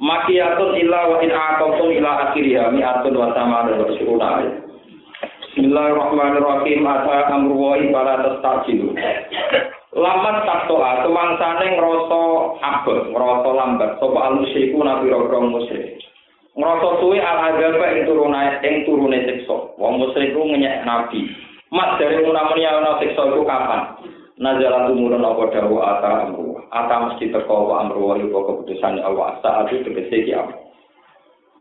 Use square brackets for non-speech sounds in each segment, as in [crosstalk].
makiyatun illa wa in aqaltum ila akhiriha mi atun wa tamadu wa syuruna Bismillahirrahmanirrahim. Asa amru wa ibara tastajilu Lamat taktoa kemangsane ngrasa abot ngrasa lambat. Sapa alusiku nabi rogro musyrik. Ngrasa suwe al agama ing turune ing turune siksa. Wong musyrik ku nyek nabi. Mat dari munamuni ana siksa iku kapan? Nazalat umurun apa dawu ata amru ata mesti teko wa amru wa keputusan Allah. Saat itu tegese ki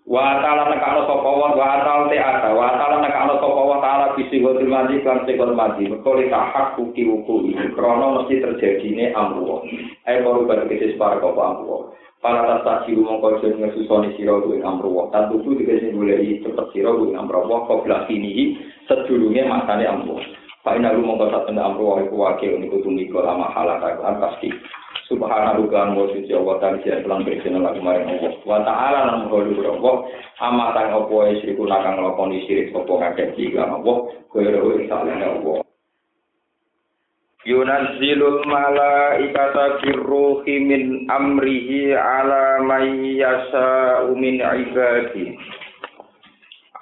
wa ta'ala nekano sapa wa wa ta'ala te ata. Wa ta'ala nekano sapa wa ta'ala bisi wa mati kan sekon mati mergo li hak kuki wuku iki krana mesti terjadine amru ae baru bar tegese separ kok amru para tasa siru mongko jen ngesusoni sira kuwi amru tan tutu tegese goleki cepet sira kuwi amru wa kok ini sedurunge masane amru Pak Ina lu mongko sak tenda amru wa iku wakil niku tumiko lama halaka kan pasti. Subhanahu kan wa suci Allah tan sia lan bersih lan maring Allah. Wa ta'ala lan mulu Allah amatan opo isriku nakang nglakoni sirik sapa kakek iki Allah ora salehne Allah. Yunazzilul malaikata birruhi min amrihi ala may yasha'u min ibadihi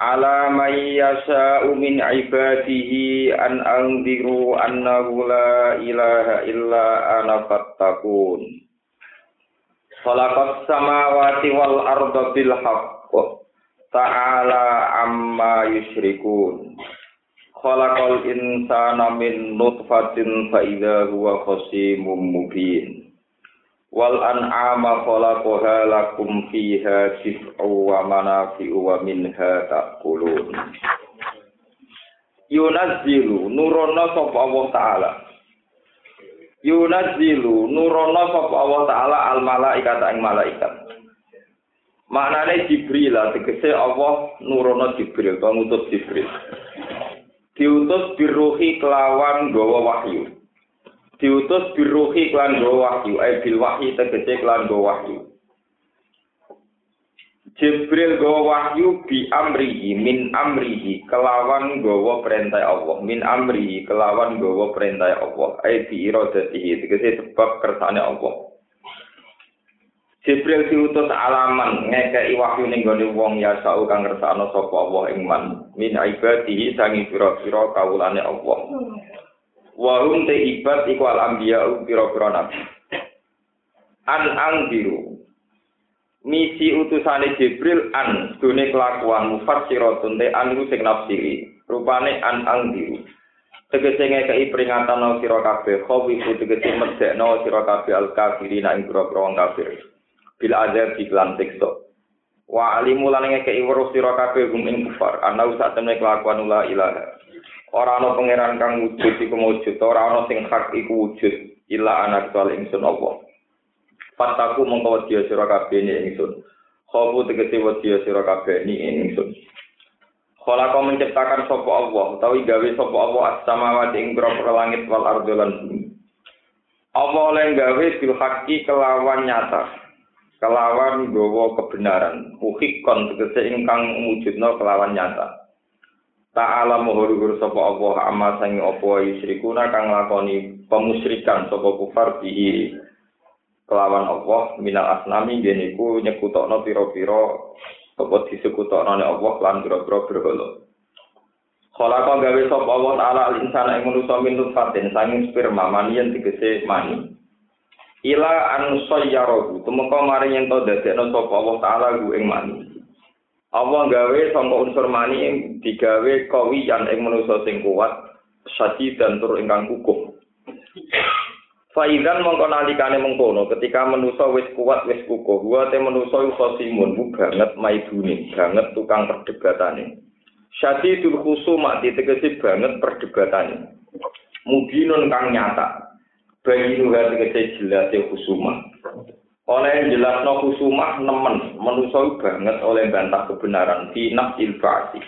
ala may yasha'u min ibadihi an anziru annahu la ilaha illa ana fattakun Khalaqas samawati wal arda bil ta'ala amma yusyrikun Khalaqal insana min nutfatin fa idza huwa khasimun mubin wal an'ama khalaqaha lakum fiha sif'u wa manafi'u wa minha ta'kulun. Yunazzilu nurono sapa Allah taala. Yunazzilu nurono sapa Allah taala al malaikat ing malaikat. Maknane Jibril tegese Allah nurono Jibril ngutus Jibril. Diutus biruhi kelawan gawa wahyu diutus biruhi klan go wahyu ay bil wahyi tegese klan go wahyu. Jibril go wahyu bi amrihi min amrihi kelawan gowo perintah Allah. Min amrihi kelawan gowo perintah Allah. Ay bi iradatihi tegese sebab kersane Allah. Jibril diutus alaman ngekei wahyu ning gone wong ya sau kang ngersakno sapa Allah ing man. Min ibadihi sangi pira-pira kawulane Allah Wahum te ibad iku al anbiya pira-pira nabi. An angdiru. Misi utusane Jibril an dune kelakuan mufassiratun te an sing nafsiri. Rupane an angdiru. Tegese ngekei peringatan no sira kabeh khawi tegese medekno sira kabeh al kafirin ing pira-pira wong kafir. Bil azab iklan siksa. Wa alimu lan ngekei weruh sira kabeh gum ing kufar. Ana usah temne kelakuan la ilaha. Ora ana pangeran kang wujud iku wujud ora ana sing hak iku wujud illa anak soal ingsun Allah Fataku mongko wedi sira kabeh ni ingsun khofu tegese wedi sira kabeh ni ingsun kau menciptakan sopo Allah, utawi gawe sopo Allah as-samawati ing langit wal ardo lan bumi. Allah oleh gawe bil haqi kelawan nyata. Kelawan gawa kebenaran. Uhikon tegese ingkang wujudno kelawan nyata. Ta'ala muhur sapa Allah amma sangi apa yusrikuna kang lakoni pemusyrikan sapa kufar bihi kelawan Allah minal asnami ngene iku nyekutokno pira-pira apa disekutokno nek Allah lan pira-pira berhala. Khalaqa gawe sapa Allah taala al insana ing manusa min nutfatin sanging sperma manian tegese mani. Ila an sayyarahu tumeka mari yen to dadekno sapa Allah taala ing mani. Allah gawe sangka unsur mani yang digawe kawiyan ing manusa sing kuat sadi dan tur ingkang kukuh. Faidan mongko nalikane mengkono ketika manusa wis kuat wis kukuh, wa te manusa khosimun bu banget maidune, banget tukang perdebatane. Syadidul khusuma ditegesi banget perdebatane. Mubinun kang nyata. Bagi nuha tegesi jelas khusuma. Oleh jelasno kusumah nemen menuso banget oleh bantah kebenaran di nafsil ba'si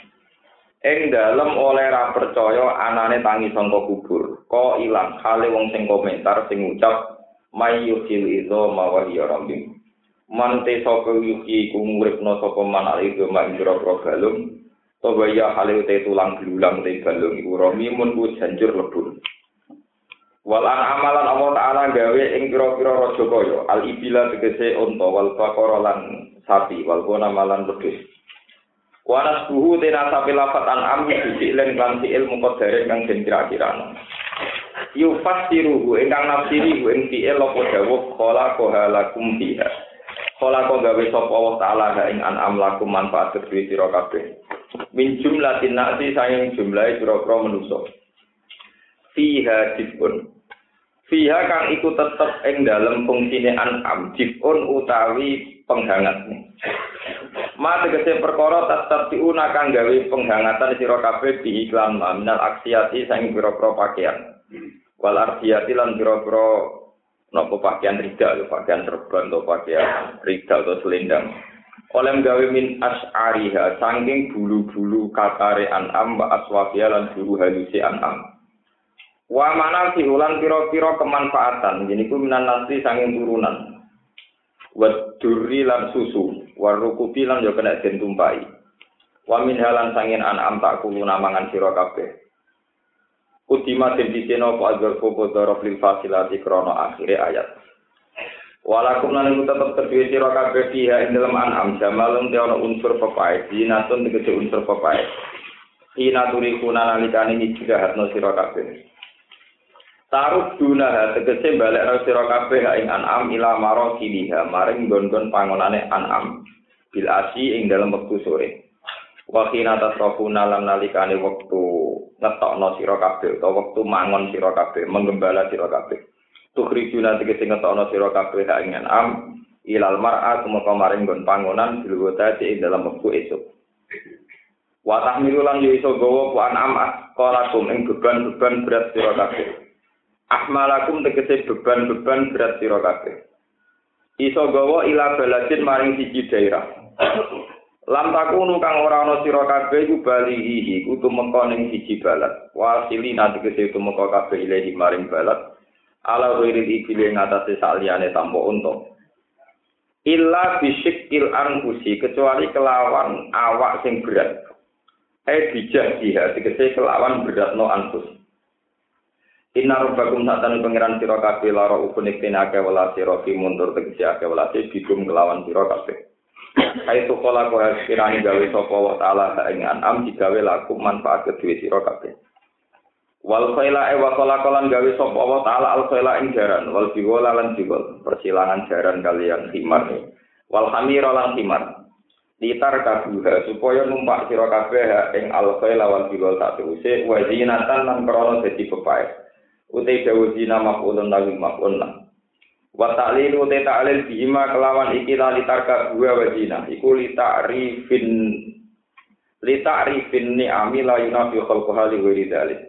ing dalem oleh ra percaya anane tangi sangka kubur. Ko ilang hale wong sing komentar sing ngucap mayyuhil izo mawahiya rambing mante sapa yuki ku nguripno sapa man ali gema ing pira-pira galung Toba ya te tulang belulang te galung iku romi mun ku janjur lebur Walan amalan Allah Ta'ala gawe ing pira-pira raja kaya al ibila tegese unta wal baqara lan sapi wal gona malan wedhus. Wanas buhu tena sapi lafat an ami sisi len kan fi'il muqaddare kang den kira-kirano. Yufasiruhu ingkang nafsiri hu ing fi'il apa dawuh khala kohalakum fiha. Khala ko gawe sapa Allah Ta'ala ing an'am lakum manfaat kedue sira kabeh. Min jumlatin nasi sayang jumlahe pira-pira manusa. Fiha dipun Fiha kang iku tetep ing dalem fungsine an'am jifun utawi penghangat. Ma tegese perkara tetep diuna kang gawe penghangatan sira kabeh di iklan minal aksiati sang pira-pira pakaian. Wal ardiyati lan pira-pira napa pakaian rida, pakaian serban atau pakaian rida atau selendang. Oleh gawe min as'ariha saking bulu-bulu katare an'am wa aswafia lan bulu halusi an'am. Wa mana ulan piro-piro kemanfaatan, jadi ku minan nasi sanging turunan. Wa duri lan susu, wa rukubi lan yo kena den tumpai. Wa min halan sangin an'am tak kulu namangan sira kabeh. Udima den diseno apa agar popo dorof lil fasilati krono akhire ayat. Walakum lan tetep terduwe sira kabeh fiha ing dalem an'am jamalun te unsur pepae, dinatun tegese unsur pepae. Ina turi kuna nalikane iki jahatno sira kabeh. Taruh duna tegese balik ra sira kabeh ing an'am ila maro kiliha maring gon-gon pangonane an'am bil asi ing dalam wektu sore. Wa khina tasrafuna lan nalikane wektu ngetokno sira kabeh utawa wektu mangon sira kabeh menggembala sira kabeh. Tukhrijuna tegese ngetokno sira kabeh ing an'am ilal mar'a kumaka maring gon pangonan bil ing dalam wektu esuk. Wa tahmilu lan yo iso gawa ku an'am asqalakum ing beban-beban berat sira kabeh. Ahmalakum tegese beban-beban berat sira kabeh. Iso gawa ila baladin maring siji daerah. [coughs] Lam takunu kang ora ana sira kabeh iku balihi iku tumeka ning siji balad. Wasili nanti tegese tumeka kabeh ilahi maring balad. Ala wiri iki le ngatasé saliyane tanpa unta. Illa bisikil anfusi kecuali kelawan awak sing berat. Eh bijak dia, tegese kelawan berat no anfus. Inna rabbakum satan pangeran sira kabeh lara ukun iktin akeh wala sira mundur tegese akeh wala bidum kelawan sira kabeh. Hai tu kala ko kirani gawe sapa wa taala ing anam digawe laku manfaat kedue sira kabeh. Wal khaila e wa kala gawe sapa wa taala al khaila ing jaran wal biwala lan biwal persilangan jaran kalian himar. Wal hamira lan himar. Litar kabuha supaya numpak sira kabeh ing al khaila wal biwal tak teruse wa zinatan lan krana dadi. Utai dawu zina maf'ulun lawi maf'ulun lah. Wa ta'lil utai ta'lil bihima kelawan iki la litarka buah wa zina. Iku li ta'rifin li ta'rifin ni'ami la yunafi khalquha li wiri dalik.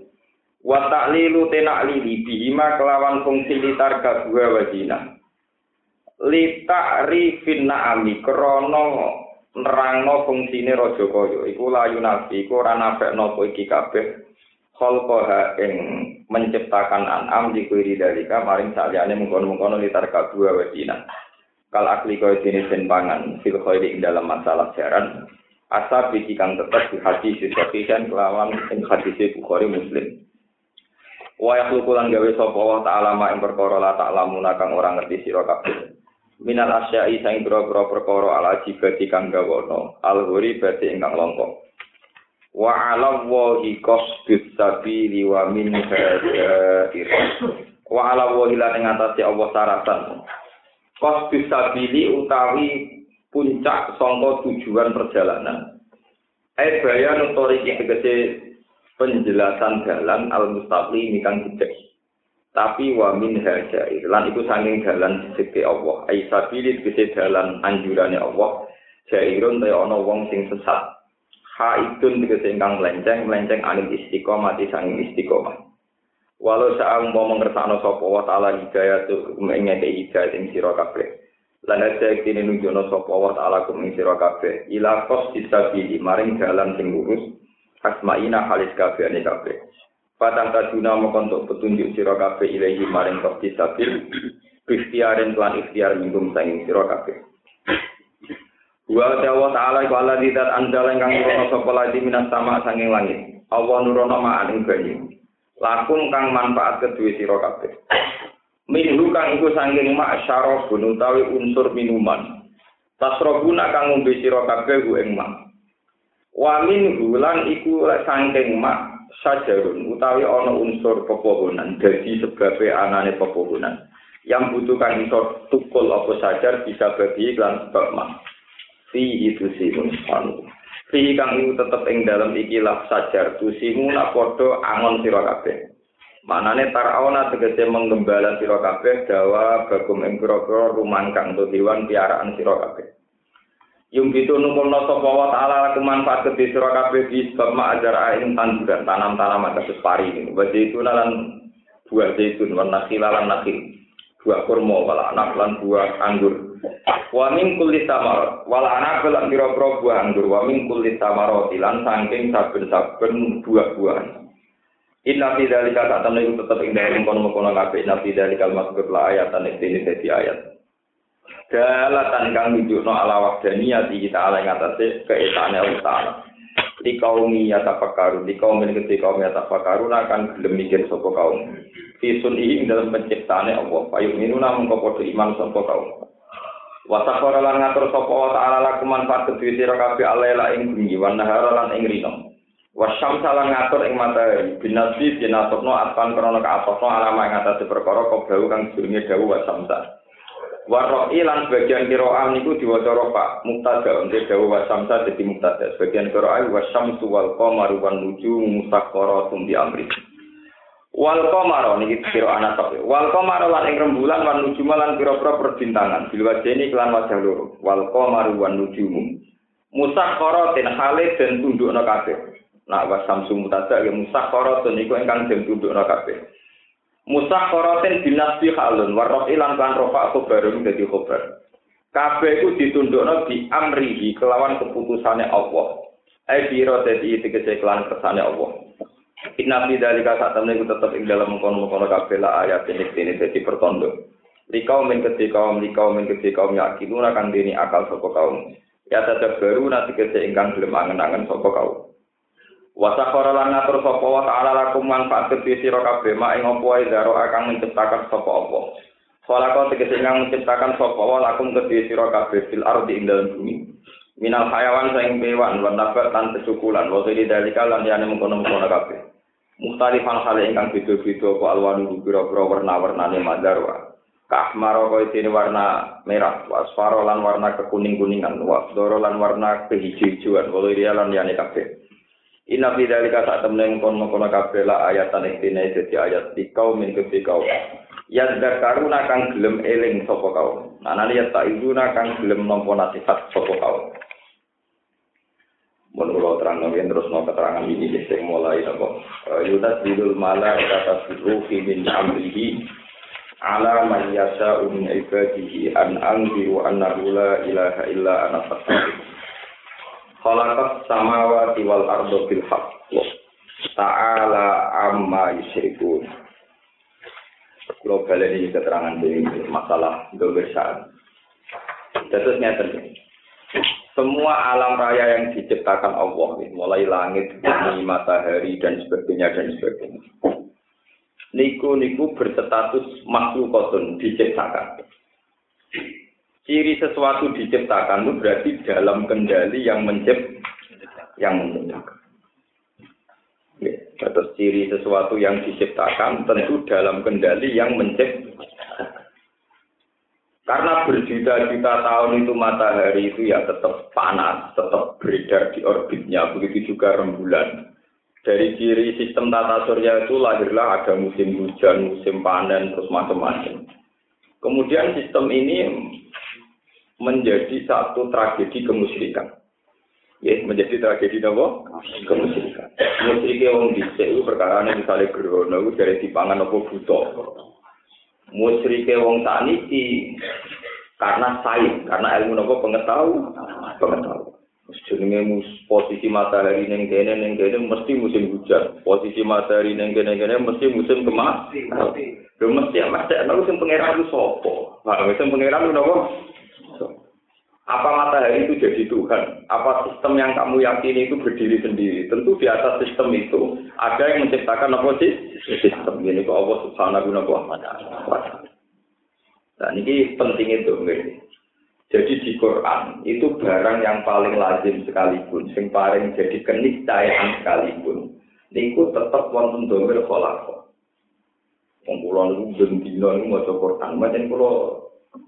Wa ta'lilu tena'lili bihima kelawan fungsi litarka buah wa zina. Li ta'rifin na'ami krono nerangno fungsine raja kaya iku la yunafi iku ora nafekno iki kabeh khalqaha ing menciptakan an'am di kuiri dalika maring saliyane mengkono-mengkono litar kadua wadina kal akli kaya jenis dan pangan fil khairi ing dalam masalah jaran asa biki kang tetep di hati siswakisan kelawan ing hadis Bukhari Muslim. Wa yakhluqu lan gawe sapa wa ta'ala ma ing perkara la ta'lamuna kang ora ngerti sira kabeh. Minal asyai sang boro-boro perkara ala jibati kang gawono al ghuri ingkang longkok wa ala wahi qasdus sabili wa min hadair wa ala wahi lan ing atase Allah saratan. Qasdus sabili utawi puncak sangka tujuan perjalanan. Ai bayan utori tegese penjelasan jalan al mustaqim kang jejak tapi wa min hadair lan iku saking jalan sisi Allah. Ai sabili tegese jalan anjurane Allah. Jairun te ana wong sing sesat haidun tegese ingkang melenceng melenceng anil istiqomah di sanging istiqomah. Walau saat mau mengersakno sapa wa taala hidayah tu mengeke hidayah ing sira kabeh. Lan aja kene nunjukno sapa wa taala kum ing sira kabeh ila qos disabili maring dalan sing lurus asmaina halis kabeh ane kabeh. Patang kaduna mokon untuk petunjuk sira kabeh ilahi maring qos disabil ikhtiarin lan ikhtiar minggum sang sira kabeh Wa ta'ala ta'ala iku Allah didat anjala ingkang nurono sapa lagi minas sama sanging langit. Allah nurono ma'an ing banyu. Lakum kang manfaat kedua sira kabeh. Minhu kang iku sanging mak syarabun utawi unsur minuman. Tasrobuna kang ngombe sira kabeh ku ing mak. Wa minhu lan iku sanging mak sajarun utawi ana unsur pepohonan dadi sebabe anane pepohonan. Yang butuh kang iso tukul apa sajar bisa bagi lan sebab mak. Fi itu simun anu fi kang iku tetep ing dalam ikilah sajar tu simu nak padha angon sira kabeh manane taraona tegese menggembala sira kabeh dawa bagum ing pira-pira kang dewan piaraan sira kabeh Yung gitu numpulno sapa wa ta'ala laku manfaat ke sira di sebab mak ajar ain tanduran tanam-tanam kados pari ini. Wa zaitun lan buah zaitun wa nakhil lan nakhil. Buah kurma wala anak lan buah anggur. Wa min kulli samar wal anak lan pira-pira buah anggur wa min kulli samar lan saking saben-saben buah-buahan. Inna fi dzalika tak temen iku tetep ing dalem kono-kono kabeh inna fi dzalika mazkur la ayatan iki dadi ayat. Dalatan kang nunjukno ala wahdaniyati kita ala ing atase keesane Ta'ala. Di kaum ya tafakkaru, di kaum ini ketika kaum ya tafakkaru akan gelem mikir kaum. Fi sun'i dalam penciptaane Allah. Payu minuna mengko padha iman sapa kaum. Wasakora lan ngatur sapa wa ta'ala laku manfaat kedue sira kabeh alela ing bengi wa nahara lan ing rino. Wasyam salah ngatur ing matahari binasi binatokno atpan krono kaatokno alama ing atas perkara kobau kang sedurunge dawu wasamsa. Warro'i lan sebagian kiro'ah niku diwaca rofa muktada untuk dawu wasamsa jadi muktada. Sebagian kiro'ah wasyamsu wal qamaru wan nujumu musakhkharatun bi amri. Wal qamara niki kira anak tok. Wal qamara lan ing rembulan wan nujuma lan pira-pira perbintangan. Bil wajeni kelan wajah loro. Wal qamaru wan nujumu. Musakhkhara ten hale den tundukna kabeh. Nak wa samsu mutada ya musakhkhara ten iku ingkang den tundukna kabeh. Musakhkhara ten binasbi halun warrof ilan kan rofa khabarun dadi khabar. Kabeh iku ditundukna di amrihi kelawan keputusane Allah. Ai biro dadi tegese kelan kersane Allah. Inna fi dalika saat temen iku tetep ing dalam mengkono-mengkono kabeh la ayat ini ini dadi pertondo. Likau min keti kaum likau min keti kaum yakin akan dini akal sapa kaum. Ya tetep baru nanti kese ingkang gelem angen-angen sapa kaum. Wasa lan ngatur sapa wa ta'ala lakum manfaat kedhi sira kabeh mak ing apa daro akan menciptakan sapa apa. Kau tegese ingkang menciptakan sapa wa lakum kedhi sira kabeh fil ardi ing dalam bumi. Minal hayawan saing kewan wa nabat lan kesukulan wa dari dalika lan yane mengkono-mengkono kabeh. Mukhtalifan hal ingkang beda-beda apa alwanu pira-pira warna-warnane madarwa. Kahmaro kaya dene warna merah, wasfaro lan warna kekuning-kuningan, wasdoro lan warna kehijau-hijauan, waliria lan yane kabeh. Inna fi dzalika saat temen kono-kono kabeh la ayatan iktine dadi ayat di kaum min kedhi kaum. Ya zakaruna kang gelem eling sapa kaum. Anane ya tak ibuna kang gelem nampa nasihat sapa kaum. Kula terang nggih terus no keterangan ini sing mulai napa. Yutas bidul mala kata ruhi min amrihi ala man yasa'u min ibadihi an anziru annahu la ilaha illa ana fastaghfir. Khalaqas samawati wal ardo bil haqq. Ta'ala amma yusyrikun. Kalau balik ini keterangan dari masalah dobersaan. Terus nyata semua alam raya yang diciptakan Allah, mulai langit, bumi, matahari, dan sebagainya, dan sebagainya. Niku niku berstatus makhlukotun diciptakan. Ciri sesuatu diciptakan itu berarti dalam kendali yang mencipt, yang menciptakan. Terus ciri sesuatu yang diciptakan tentu dalam kendali yang menciptakan. Karena berjuta-juta tahun itu matahari itu ya tetap panas, tetap beredar di orbitnya, begitu juga rembulan. Dari ciri sistem tata surya itu lahirlah ada musim hujan, musim panen, terus macam-macam. Kemudian sistem ini menjadi satu tragedi kemusyrikan. Ya, menjadi tragedi apa? Kemusyrikan. Musyrike wong dhisik itu perkara misalnya gerhana itu dari dipangan apa buta. Musyrike wong saniki Karena sains, karena ilmu nopo pengetahuan, pengetahuan. Jenenge posisi matahari neng kene neng kene mesti musim hujan. Posisi matahari neng kene kene mesti musim kemarau. Lho mesti mesti ana sing pangeran sapa? Lah sing pangeran napa? Apa matahari itu jadi Tuhan? Apa sistem yang kamu yakini itu berdiri sendiri? Tentu di atas sistem itu ada yang menciptakan apa sih? Sistem ini kok Allah Subhanahu wa taala. Nah ini penting itu, Jadi di Quran itu barang yang paling lazim sekalipun, yang paling jadi keniscayaan sekalipun, niku tetap wonten domir kholako. Wong kula niku ben dina niku maca Quran, macam kula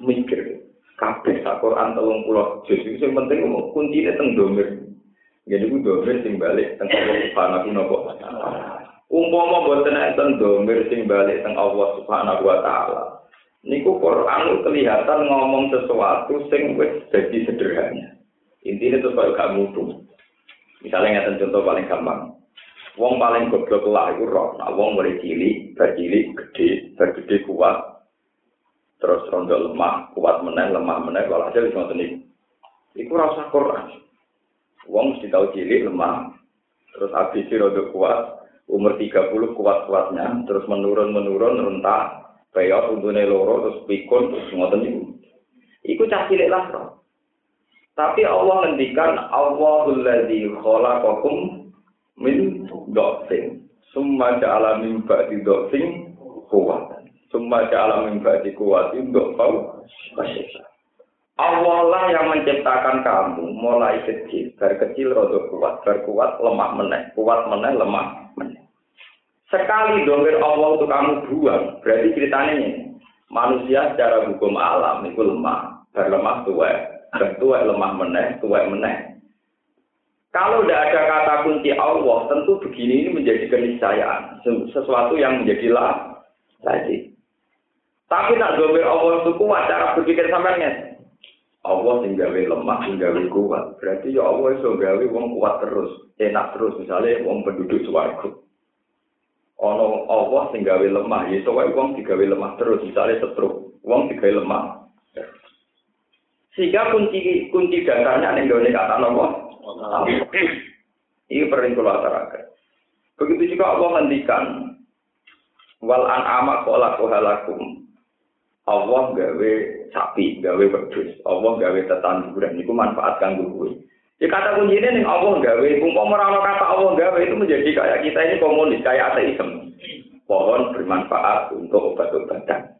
mikir kabeh sak Quran 30 juz itu sing penting kuncine teng domir. Jadi ku domir sing balik teng Allah Subhanahu wa taala. Umpama boten enten domir sing balik teng Allah Subhanahu wa taala. Niku Quran kelihatan ngomong sesuatu sing wis jadi sederhana. Intinya itu kalau gak mutu. Misalnya ngeten contoh paling gampang. Wong paling goblok lah iku roh. Nah, wong mulai cilik, bercilik, gede, bergede kuat, terus rondo lemah, kuat meneh, lemah kalau aja bisa ngoten niku. Iku rasa Quran. Wong mesti tahu cilik, lemah, terus habis rondo kuat, umur 30 kuat-kuatnya, terus menurun-menurun, rentak, Bayar untune loro terus pikun terus ngoten niku. Iku cah cilik lah roh. Tapi Allah ngendikan Allahul ladzi khalaqakum min dhafin. Summa ja'ala min ba'di dhafin quwwatan. Summa ja'ala min ba'di quwwatin dhafau Allah lah yang menciptakan kamu mulai kecil, dari kecil rada kuat, dari kuat lemah meneh, kuat meneh lemah meneh. Sekali domir Allah untuk kamu buang, berarti ceritanya ini. Manusia secara hukum alam itu lemah, berlemah tua, tua lemah meneh, tua meneh. Kalau tidak ada kata kunci Allah, tentu begini ini menjadi keniscayaan, sesuatu yang menjadi lah lagi. Tapi nak domir Allah itu kuat, cara berpikir sampai Allah tinggal lemah, tinggal kuat. Berarti ya Allah itu gawe wong kuat terus, enak terus. Misalnya wong penduduk suaraku. ono Allah sing gawe lemah ya iso wae wong lemah terus misale setruk wong digawe lemah sehingga kunci kunci dasarnya ning gone kata nopo ini perlu kula begitu juga Allah ngendikan wal an'ama khalaqu halakum Allah gawe sapi gawe wedhus Allah gawe tetanduran niku manfaat kanggo kowe Ya kata kuncinya nih Allah gawe, umpama ora kata Allah gawe itu menjadi kayak kita ini komunis, kayak ateisme. Pohon bermanfaat untuk obat-obatan.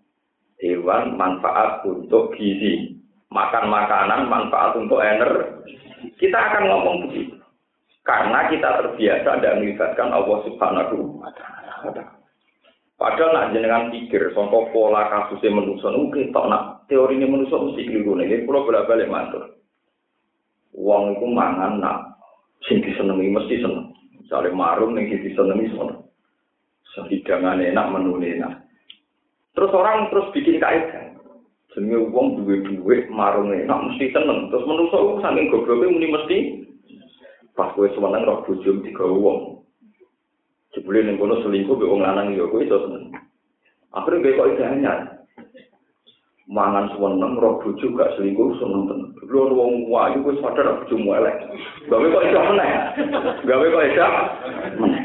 Hewan manfaat untuk gizi. Makan makanan manfaat untuk energi. Kita akan ngomong begitu. Karena kita terbiasa dan melibatkan Allah Subhanahu wa taala. Padahal nak jenengan pikir, contoh pola kasusnya manusia, oke, tak nak teori manusia mesti keliru nih. Pulau bolak balik mantul. Wong iku mangan nak sing disenengi mesti seneng. Misale marung sing disenengi seneng. Sehidangan enak menu enak. Terus orang terus bikin kaitan. Jenenge wong duwe duwe marung enak mesti seneng. Terus ku saking gobloke muni mesti pas kowe seneng roh bojo digawe wong. Jebule ning kono selingkuh mbek wong lanang ya kowe iso seneng. Akhirnya kayak kok itu hanya mangan seneng roh bojo gak selingkuh seneng tenan. Lho wong wayu wis sadar bojomu elek. Gawe kok iso meneh. Gawe kok iso meneh.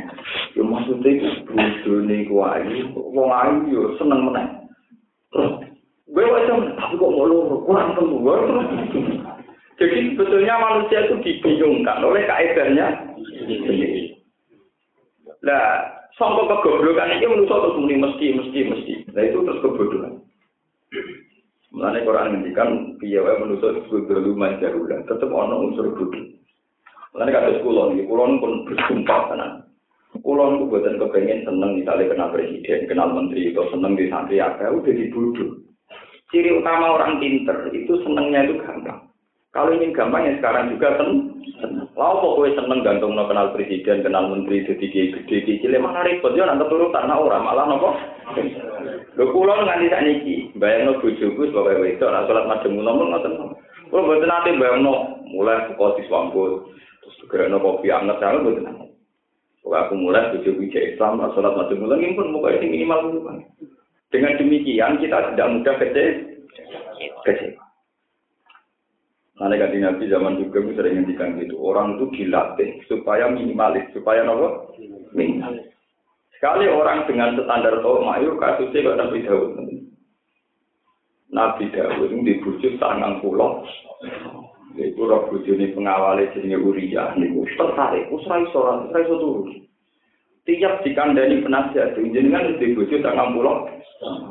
Yo maksude iku bojone ku ayu, wong ayu yo seneng meneh. Terus gue wajah tapi kok ngono kurang temu Jadi sebetulnya manusia itu dibingungkan oleh kaedahnya Nah, sampai kegoblokan ini menurut terus muni mesti, mesti, mesti. Nah itu terus kebodohan. Mulane Quran ngendikan piye wae disebut dulu majarula, tetep ana unsur budi. Mulane kata kula niki, kula pun bersumpah tenan. Kula niku boten kepengin seneng misalnya kenal presiden, kenal menteri, atau seneng di santri apa, udah dibodoh. Ciri utama orang pinter itu senengnya itu gampang. Kalau ingin gampang ya sekarang juga seneng. Lalu pokoknya seneng gantung no kenal presiden, kenal menteri, jadi gede, gede, gede, mana repot ya nanti tanah orang malah nopo. Lho kula nganti sak niki, bayangno bojoku sebagai wedok nek salat madhemu nomor ngoten. Kula mboten nate bayangno mulai buka diswambut, terus gerakno kopi anget saya mboten. Pokoknya aku mulai bojoku jek Islam, nek salat madhemu lagi pun ini minimal Dengan demikian kita tidak mudah kecewa. Kecewa. Nanti ganti Nabi zaman juga gue sering ngendikan gitu. Orang itu dilatih supaya minimalis, supaya nopo minimalis. Sekali orang dengan standar oh mayu kasusnya kok Nabi Daud. Nabi Daud itu dibujuk sangang pulau. Iku roh bujuni pengawalnya jenenge Uriah niku tertarik, usrai seorang, usrai turun. Tiap dikandani penasihat, jenengan di bojo sangang pulau,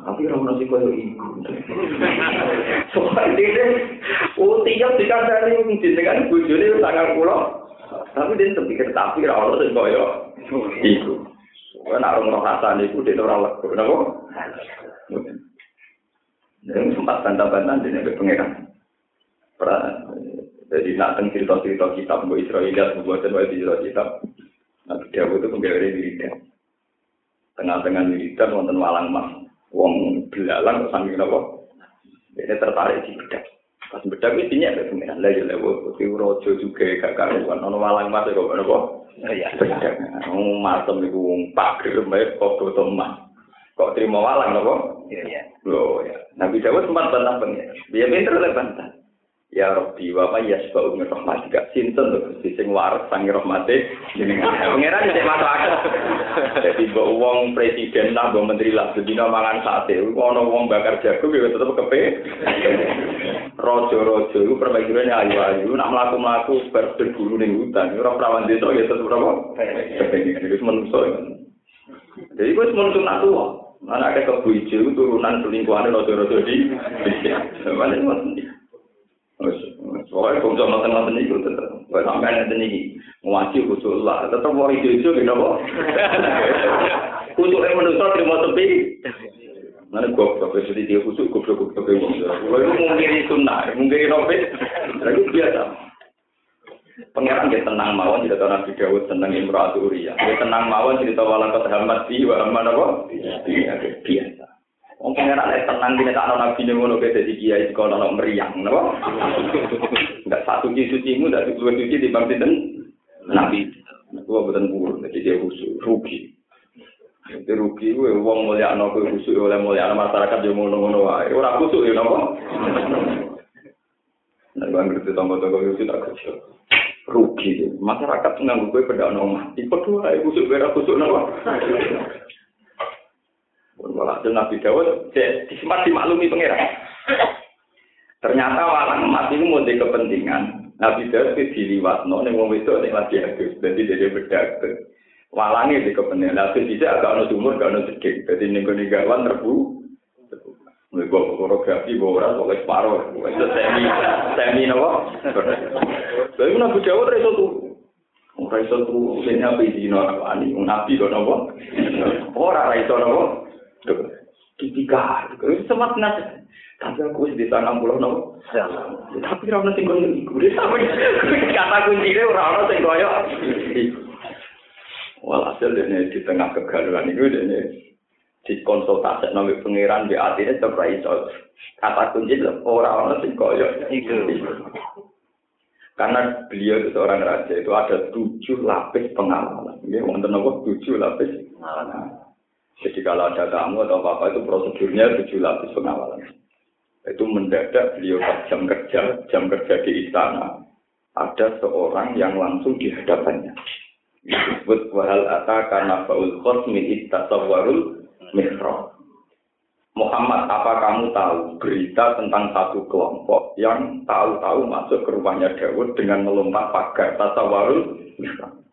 tapi orang nasi koyo iku. [laughs] Soalnya dia, oh tiap dikandani jenengan bojone sangang pulau, tapi dia terpikir tapi orang nasi koyo iku. Nak orang rasa niku dia orang lego, nabo. Dan sempat bantah-bantah dia nabi pengiran. Jadi nak cerita-cerita kitab bu Israel, bu buatan bu cerita kitab. Nabi Dawud itu penggawe wiridan. Tengah-tengah wiridan wonten walang mas. Wong belalang sambil nopo. Ini tertarik di bedak. Pas bedak itu tinyak ke pengiran. Lah ya lewo. Tapi rojo juga gak karuan. Ono walang mas kok nopo. Iya. Bedak. Ngomong masem itu wong pager. Mbak kok foto mas. Kok terima walang nopo? Iya. Loh ya. Nabi Dawud sempat bantah pengiran. Dia pinter oleh bantah. Ya Rabbi wa ma yasba'u min rahmatika. Sinten to Gusti sing waras sang rahmate jenengan. Pangeran nek masuk akal. Dadi mbok wong presiden lah mbok menteri lah bedina mangan sate. Ono wong bakar jagung ya tetep kepe. Rojo-rojo iku permaisurane ayu-ayu nak mlaku-mlaku bar berburu ning hutan. Ora prawan desa ya tetep apa? Kepengen iku menungso. Jadi kuwi menungso nak tuwa. Anak ada kebu hijau turunan selingkuhannya rojo-rojo di. Mana Soalnya kalau sama teman-teman itu tetap, kalau sampai nanti ini ngaji khusus lah, tetap mau itu gitu kok. [laughs] Khusus yang manusia terima. Mana gua gua jadi dia khusus gua gua gua. Kalau itu mungkin sunnah, mungkin nopo, lagi biasa. Pangeran dia tenang mawon tidak tahu Nabi Dawud tenang Imratu Uriah. Dia tenang mawon cerita walakat hamad di wa hamad apa? Biasa. Wong pengenak nek tenang dene tak ana nabi ning ngono ke dadi kiai kok ana meriang napa? Enggak satu suci mu dak suwe suci di bang sinten? Nabi. Kuwi boten kuwur dadi dia husu rugi. Dadi rugi kuwi wong mulya ana kuwi oleh mulya ana masyarakat yo ngono-ngono wae. Ora husu yo napa? Nek bang ngerti tonggo-tonggo yo sing tak kecil. Rugi. Masyarakat nganggo kuwi pedak ana omah. Ipet wae husu ora husu napa? Walhasil Nabi Dawud sempat dimaklumi pangeran. Ternyata walang emas itu mau kepentingan. Nabi Dawud itu diliwatno ning wong wedok ning lagi adus. Dadi dia bedak. Walange di kepentingan. Lalu bisa agak ono sumur, agak ono sedikit. Jadi ning kene gawan rebu. Mulai gua fotografi, gua orang pokoknya separuh. Itu semi, semi nopo. Tapi Nabi Dawud itu tuh. Ora iso tuh, ini apa izin orang wani, nabi kok nopo. Ora ora iso nopo. Tiga, itu semat nasi. Tapi aku di sana pulau nopo. Tapi rana tinggal di gue. Kata kunci deh rana tinggal yo. Walhasil ini di tengah kegaduhan itu ini di konsultasi nabi pangeran di hati ini terbaik so kata kunci orang-orang sing koyo karena beliau itu seorang raja itu ada tujuh lapis pengalaman ini wonten apa tujuh lapis pengalaman jadi kalau ada tamu atau apa-apa itu prosedurnya tujuh lapis pengawalan. Itu mendadak beliau jam kerja, jam kerja di istana. Ada seorang yang langsung di hadapannya. Disebut wahal ata karena faul khosmi istasawarul mikro. Muhammad, apa kamu tahu berita tentang satu kelompok yang tahu-tahu masuk ke rumahnya Dawud dengan melompat pagar tasawarul mikro.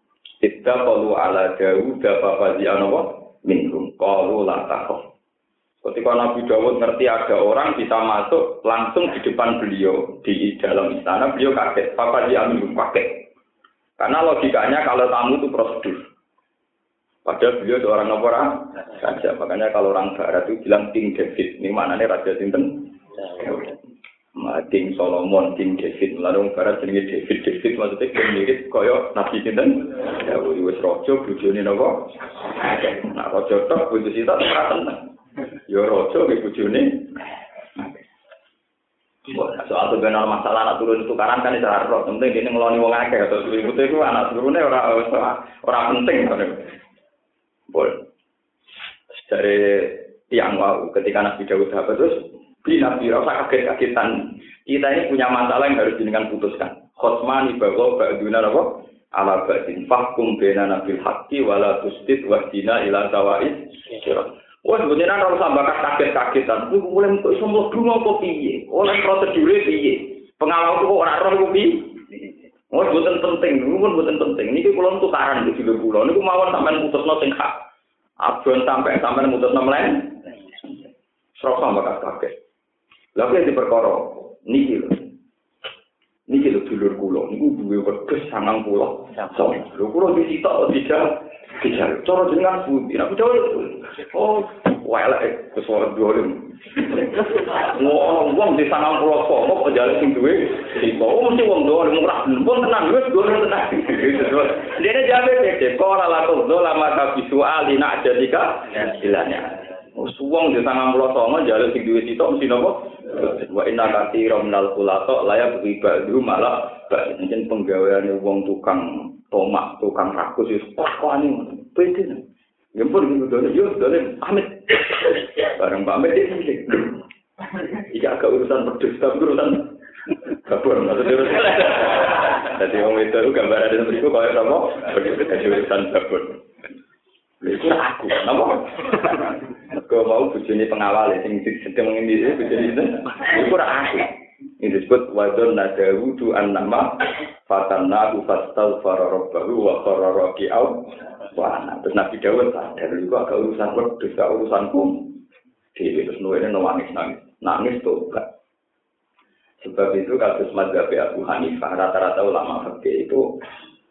Tidak perlu ala Dawud, apa minhum qalu la Ketika Nabi Dawud ngerti ada orang bisa masuk langsung di depan beliau di dalam istana, beliau kaget. Papa dia minum pakai. Karena logikanya kalau tamu itu prosedur. Padahal beliau seorang orang raja. Makanya kalau orang barat itu bilang King David. Ini mana nih Raja Sinten? King Solomon, King David, lalu barat jenenge David, David maksudnya kan mirip kaya Nabi Sinten, ya wis rojo, bujoni nopo, nah rojo tok, bujuk sita, ora tenang, ya rojo, ke bujoni, soal sebenarnya masalah anak turun tukaran kan itu harus penting ini ngeloni wong akeh. Atau ibu itu anak turunnya orang orang penting boleh dari tiang wau ketika nabi Dawud dapat terus Bi Nabi rasa kaget-kagetan Kita ini punya masalah yang harus dengan putuskan. Khosmani bago ba'duna apa? Ala ba'din fahkum bena nabil haqqi wala tusdid wahdina ila sawa'id sirat. Wah, sebenarnya kalau sampai kaget-kagetan, itu mulai untuk semua dulu kok piye? Oleh prosedurnya piye? Pengawal itu kok orang roh piye? Oh, bukan penting, pun bukan penting. Ini pulau tukaran di sini pulau. Ini mawon sampai putus no sing hak. Sampai sampai putus no lain. Serok sampai Lalu yang diperkara, niki lho. Niki lho dulur kula niku duwe wedhus sangang kulo. Sampun. Lho kulo disitok lho dijal. Dijal. Cara jenengan bumi, aku. Oh, welek ke suara dolim. Wong wong di sangang kulo sopok, kejalan sing duwe. Sipo, oh mesti wong dolim, ngerak. Bon tenang, gue dolim tenang. Dia ini jamin, dia kora lakuk, dolam maka visual, dinak jadika. Gila Wes wong di tangan kula sono jare sing duwe sitok mesti napa? Wa inna katsira minal kulato layak bagi ba'du malah jeneng penggawean wong tukang tomak, tukang rakus wis pakwani ngono. Pete. Ya pun ngono yo dene Ahmed. Bareng Pak Ahmed iki. Iki agak urusan pedes tapi urusan kabur maksudnya. Jadi wong itu gambar ada seperti itu kaya sama pedes urusan kabur. Lha iku aku, napa? Kau mau bujuni pengawal sing sedang mengendi bujuni itu. Iku ora aku. Ini disebut wadon nadawu tu an nama fatanna fastal fararabahu wa qararaki au wa terus Nabi Dawud sadar itu agak urusan wedhus gak urusanku. Dewi terus nuwene nangis nangis nangis tuh Sebab itu kasus madhab Abu Hanifah rata-rata ulama fikih itu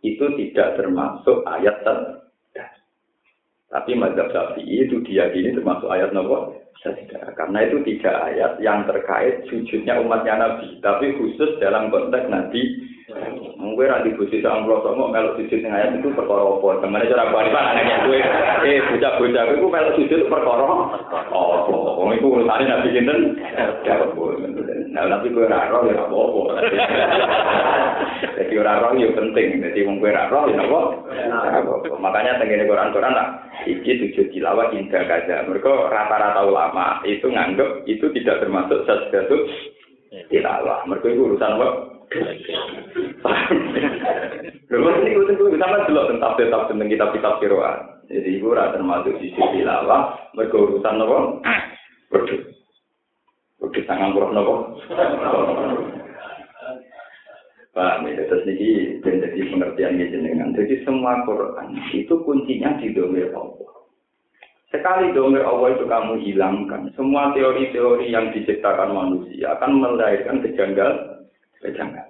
itu tidak termasuk ayat ter tapi mazhab Syafi'i itu diyakini termasuk ayat nomor. Karena itu tiga ayat yang terkait sujudnya umatnya Nabi. Tapi khusus dalam konteks Nabi. Mungkin nanti busi sama pulau sama melok sujud yang ayat itu perkara apa? Ke mana cara balik anaknya gue? Eh bocah-bocah gue melok sujud perkara. Oh, oh itu urusannya Nabi Kinten. Nah, tapi gue raro ya apa-apa. Jadi orang roh itu penting. Jadi wong gue raro ya apa? Makanya tenggine Quran-Quran lah. Iki tujuh tilawah indah kaja. Mereka rata-rata ulama itu nganggep itu tidak termasuk sesuatu tilawah. Mereka itu urusan apa? Ini gue tunggu sama dulu tentang tetap tentang kitab-kitab kiroan. Jadi ibu rata termasuk sisi tilawah. Mereka urusan apa? Berdua. Berdua sangat kurang apa? Pak, ya, terus ini menjadi pengertian jenengan. Jadi semua Quran itu kuncinya di domir Allah. Sekali domir Allah itu kamu hilangkan, semua teori-teori yang diciptakan manusia akan melahirkan kejanggal, kejanggal.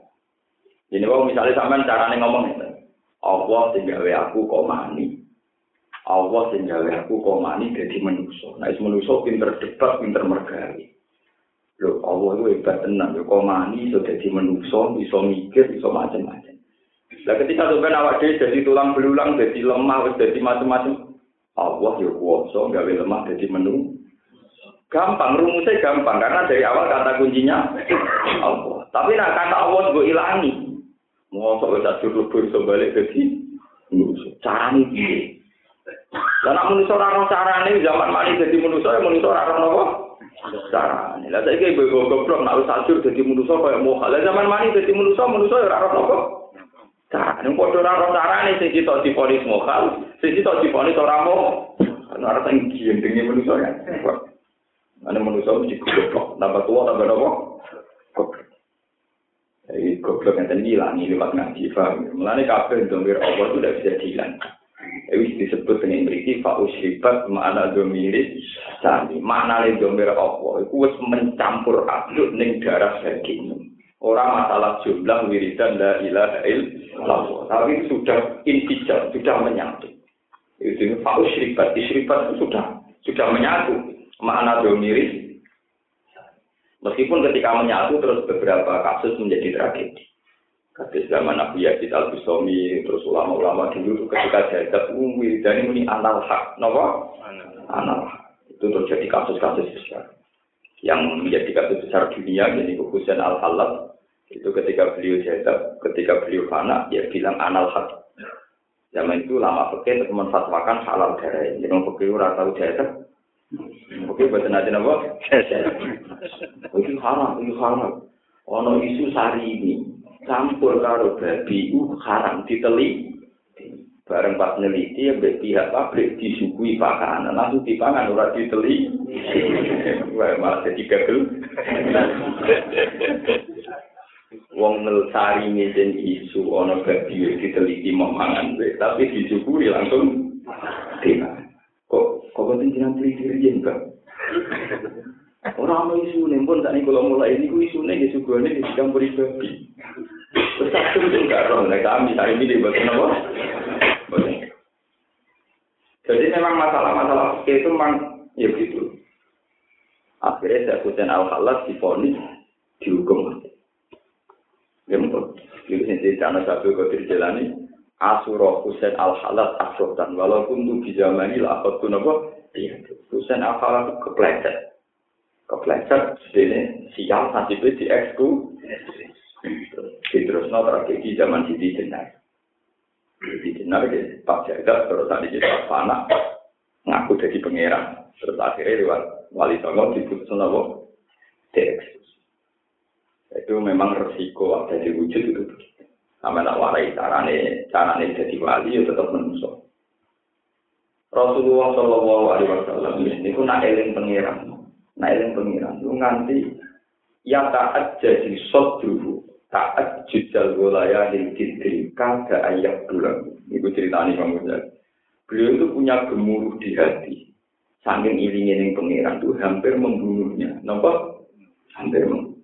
Jadi kalau misalnya sama cara ngomong itu, Allah tinggal aku komani, Allah tinggal aku komani jadi manusia. Nah, manusia pinter debat, pinter mergali. Lho, Allah itu hebat tenang. Lho, komani iso jadi menungso, iso mikir, iso macam-macam. Nah, ketika sampai awak dia jadi tulang belulang, jadi lemah, jadi macam-macam. Allah ya kuasa, gawe lemah jadi menu. Gampang, rumusnya gampang. Karena dari awal kata kuncinya Allah. Tapi nak kata Allah juga ilangi. Ngoso wis tak jodoh bisa bali dadi carane piye? Lah nak manusa ora ono carane zaman mari dadi manusa ya manusa ora ono apa? Carane. Lah saiki ibu kok goblok nak wis ajur dadi manusa koyo moha. Lah zaman mari dadi manusa manusa ya ora ono apa? Carane padha ora ono carane sing kita diponis moha, sing kita diponis ora mo. Ana ora sing gendenge manusa ya. Ana manusa mesti goblok, tambah tuwa tambah apa? Goblok. Jadi goblok yang tadi hilang, lewat ngaji, paham? Mulanya kabel domir Allah itu tidak bisa dihilangkan. Wis disebut dengan beriki faus hebat makna domiris sami makna domir iku wis mencampur aduk ning darah daging orang masalah jumlah wiridan la ilaha illallah. Tapi sudah intijar sudah menyatu. Itu faus hebat isribat sudah sudah menyatu. Makna domiris meskipun ketika menyatu terus beberapa kasus menjadi tragedi Kasus zaman Nabi Yazid al Bustami, terus ulama-ulama dulu ketika jahit umwi dan ini anal hak, nopo? Anal hak. Itu terjadi kasus-kasus besar. Yang menjadi kasus besar dunia, jadi Husain al Halal itu ketika beliau jahit, ketika beliau fana, ya bilang anal hak. Zaman itu lama pakai untuk menfatwakan halal darah. Jadi pakai orang tahu jahit, Oke, buat nanti nopo? [laughs] Itu haram, itu haram. ana isu sari ini campur karo babi u haram diteli. Bareng pas neliti ya pihak pabrik disuguhi pakanan. Langsung dipangan ora diteli. [laughs] Wah malah jadi gagal. Wong nelsari ngisen isu ana babi diteliti mau mangan tapi disuguhi langsung. Dipangan kok kok penting jangan teliti riyen Pak Orang mau isu nih pun tadi kalau mulai ini gue isu nih isu gue nih dicampur babi. Terus aku tuh nggak roh, nah kami hari ini dibuat apa? Jadi memang masalah-masalah itu memang ya gitu. Akhirnya saya kucing al halas difonis dihukum. Ya betul. Jadi sendiri karena satu kau terjalani Asuro Husain al halas dan walaupun tuh di zaman ini lah aku tuh. Iya, Husain al halas kepleset. Kepleset sedene sial nasibe di eksku terus no tragedi zaman Siti Jenar. Siti Jenar di Pak Jagat terus tadi kita panah ngaku jadi pangeran. Terus akhirnya lewat wali songo diputus nopo dieksekusi itu memang resiko ada di wujud itu. Sama tak warai carane carane jadi wali ya tetap menusuk Rasulullah Shallallahu Alaihi Wasallam ini pun nak eling pangeran Nah yang pengiran itu nganti ya taat jadi sot dulu taat jujal yang didri kada ayat bulan. Ibu ceritanya bang Muzal. Beliau itu punya gemuruh di hati. Saking ilingin yang pengiran itu hampir membunuhnya. Nampak? Hampir membunuh.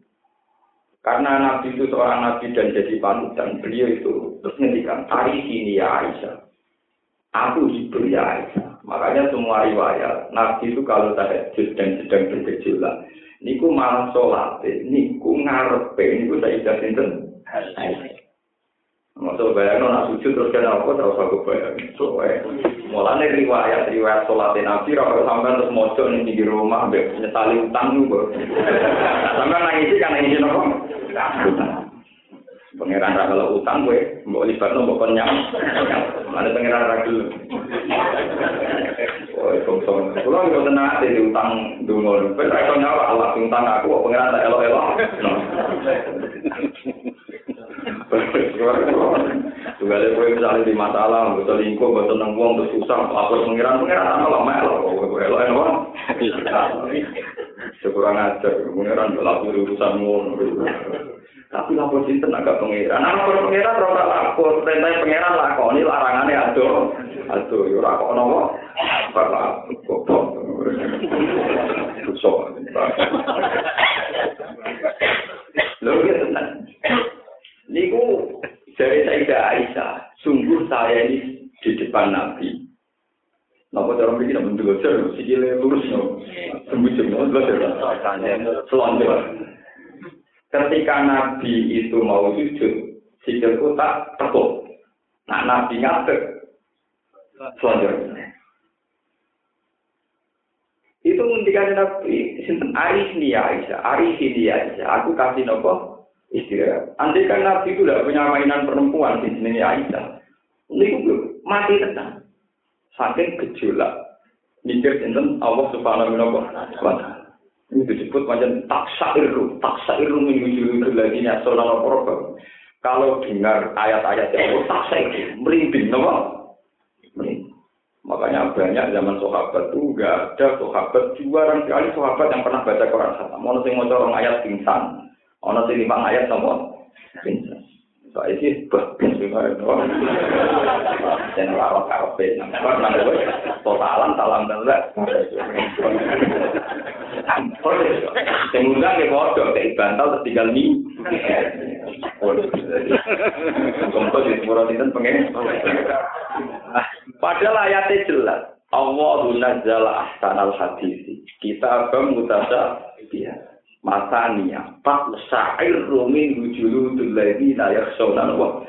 Karena Nabi itu seorang Nabi dan jadi panutan, beliau itu terus ngendikan, hari sini ya Aisyah. Aku hibur ya Aisyah. Makanya semua riwayat Nabi itu kalau tahajud dan sedang bergejolak, niku malah sholat, niku ngarepe, niku saya idah sinten. Masuk bayang nak sujud terus kena apa terus aku bayang. So, eh, mulanya riwayat riwayat sholat Nabi, kalau sampai terus mojok nih di rumah, ambek nyesali utang juga. [laughs] Sampai nangis kan nangis apa? Pangeran ra kalau utang gue, mbok libatno mbok kon nyam. Mana pangeran ra gelem. Oh, itu song. Kulo yo tenan ate utang dungo. Wis ra kon nyawa Allah utang aku kok pangeran tak elok-elok. Juga ada gue misalnya di masalah, gue selingkuh, gue tenang uang, terus susah, lapor pengiran, pengiran sama lama elok, gue elok elok. Sekurang ajar, pengiran lapor urusan ngono. Tapi lapor sinten agak pengiran. Nah, lapor pengiran ora lapor, perintah pengiran lakoni larangane aduh. Aduh, yo ora kok nopo. Bapak goblok. Susah. Lho tenan. Niku dari Sayyidah Aisyah, sungguh saya ini di depan Nabi. Napa cara mriki nek aja, sikile lurus no. Sembujung no, belajar. Selonjor. Ketika Nabi itu mau sujud, sikilku tak tekuk. Nah, Nabi ngadeg. Selanjutnya. Itu ngendikane Nabi, sinten Aris nih Aisyah, Aris ini Aisyah, aku kasih nopo istirahat. Andai kan Nabi itu tidak punya mainan perempuan di sini Aisyah, ini belum mati tenang. Saking gejolak, mikir sinten Allah Subhanahu wa taala. Ini disebut macam taksairu, taksairu minggu lagi nih asal Kalau dengar ayat-ayat yang Allah taksairu, merinding, nama? Makanya banyak zaman sahabat itu enggak ada sahabat juara sekali sahabat yang pernah baca Quran khatam. Mau sing mau ayat pingsan, mau sing lima ayat sama. Sih bagus itu. Dan rawat kafe, nampak nama gue totalan salam dan Sing undang ya bodoh, kayak bantal terus tinggal nih. Kompos di sepuluh sinten pengen. Padahal ayatnya jelas. Allah nazzala ahsanal hadisi. Kita akan mutasa dia. Masania. Pak sa'ir rumin hujulu dulladhi na yaksawna wa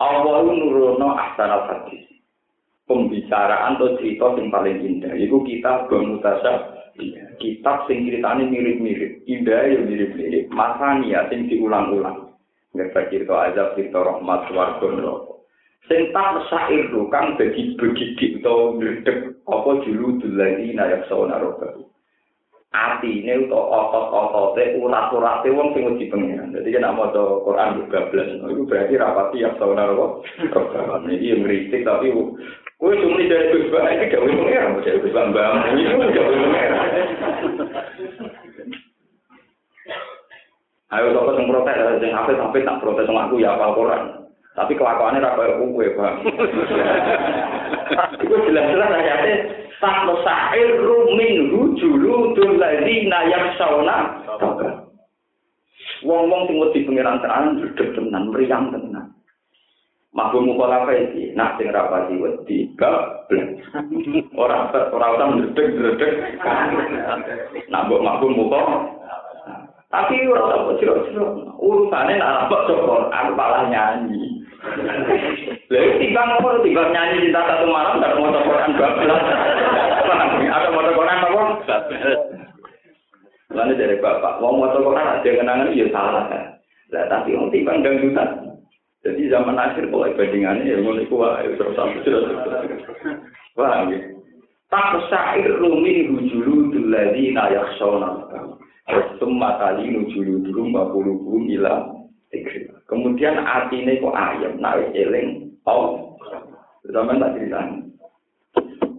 Allah nurono ahsanal hadisi. Pembicaraan atau cerita yang paling indah. Itu kita bermutasa kitab sing ceritane mirip-mirip, indah ya mirip-mirip, masania sing diulang-ulang. Ngerti cerita azab, cerita rahmat, warga neraka. Sing tak syair lu kang begidik utawa apa julu dulani nayak sawana roba. Atine utawa otot-otote urat-urate wong sing wedi pengiran. Dadi nek maca Quran juga bablas, iku berarti rapati yang sauna kok. Iki ngritik tapi kowe cuma dari Gus Bang iki gawe pengiran, dari Gus Bambang. Iki gawe pengiran. Ayo sapa sing protes, sing apik-apik tak protes sama aku ya apal Quran. Tapi kelakuannya ra koyo kowe, Bang. Iku jelas-jelas ayatnya. Tak nusahil rumin hujulu dulali nayak. Wong-wong sing di pengiran terang, duduk tenan meriang tenang. Mampu muka apa ini? Nah, sing rapati wedi, gablek. Orang orang orang duduk duduk. Nah, buat mampu muka. Tapi orang tak bocil bocil. Urusannya nak apa cokor? malah nyanyi. Lalu tiba ngomong tiba nyanyi cinta satu malam dan mau Quran bablas. Ada mau Quran apa? Lalu dari bapak, mau mau Quran ada kenangan ya salah kan. Lah tapi orang tiba dangdutan. Jadi zaman akhir kalau bandingannya ya mulai kuat ya terus sampai terus. Wah, gitu. Tak syair rumi hujulu duladi nayak sona. Semua kali nujulu dulu mbak bulu ila Kemudian artinya kok ayam, nak eling, oh, zaman tak cerita.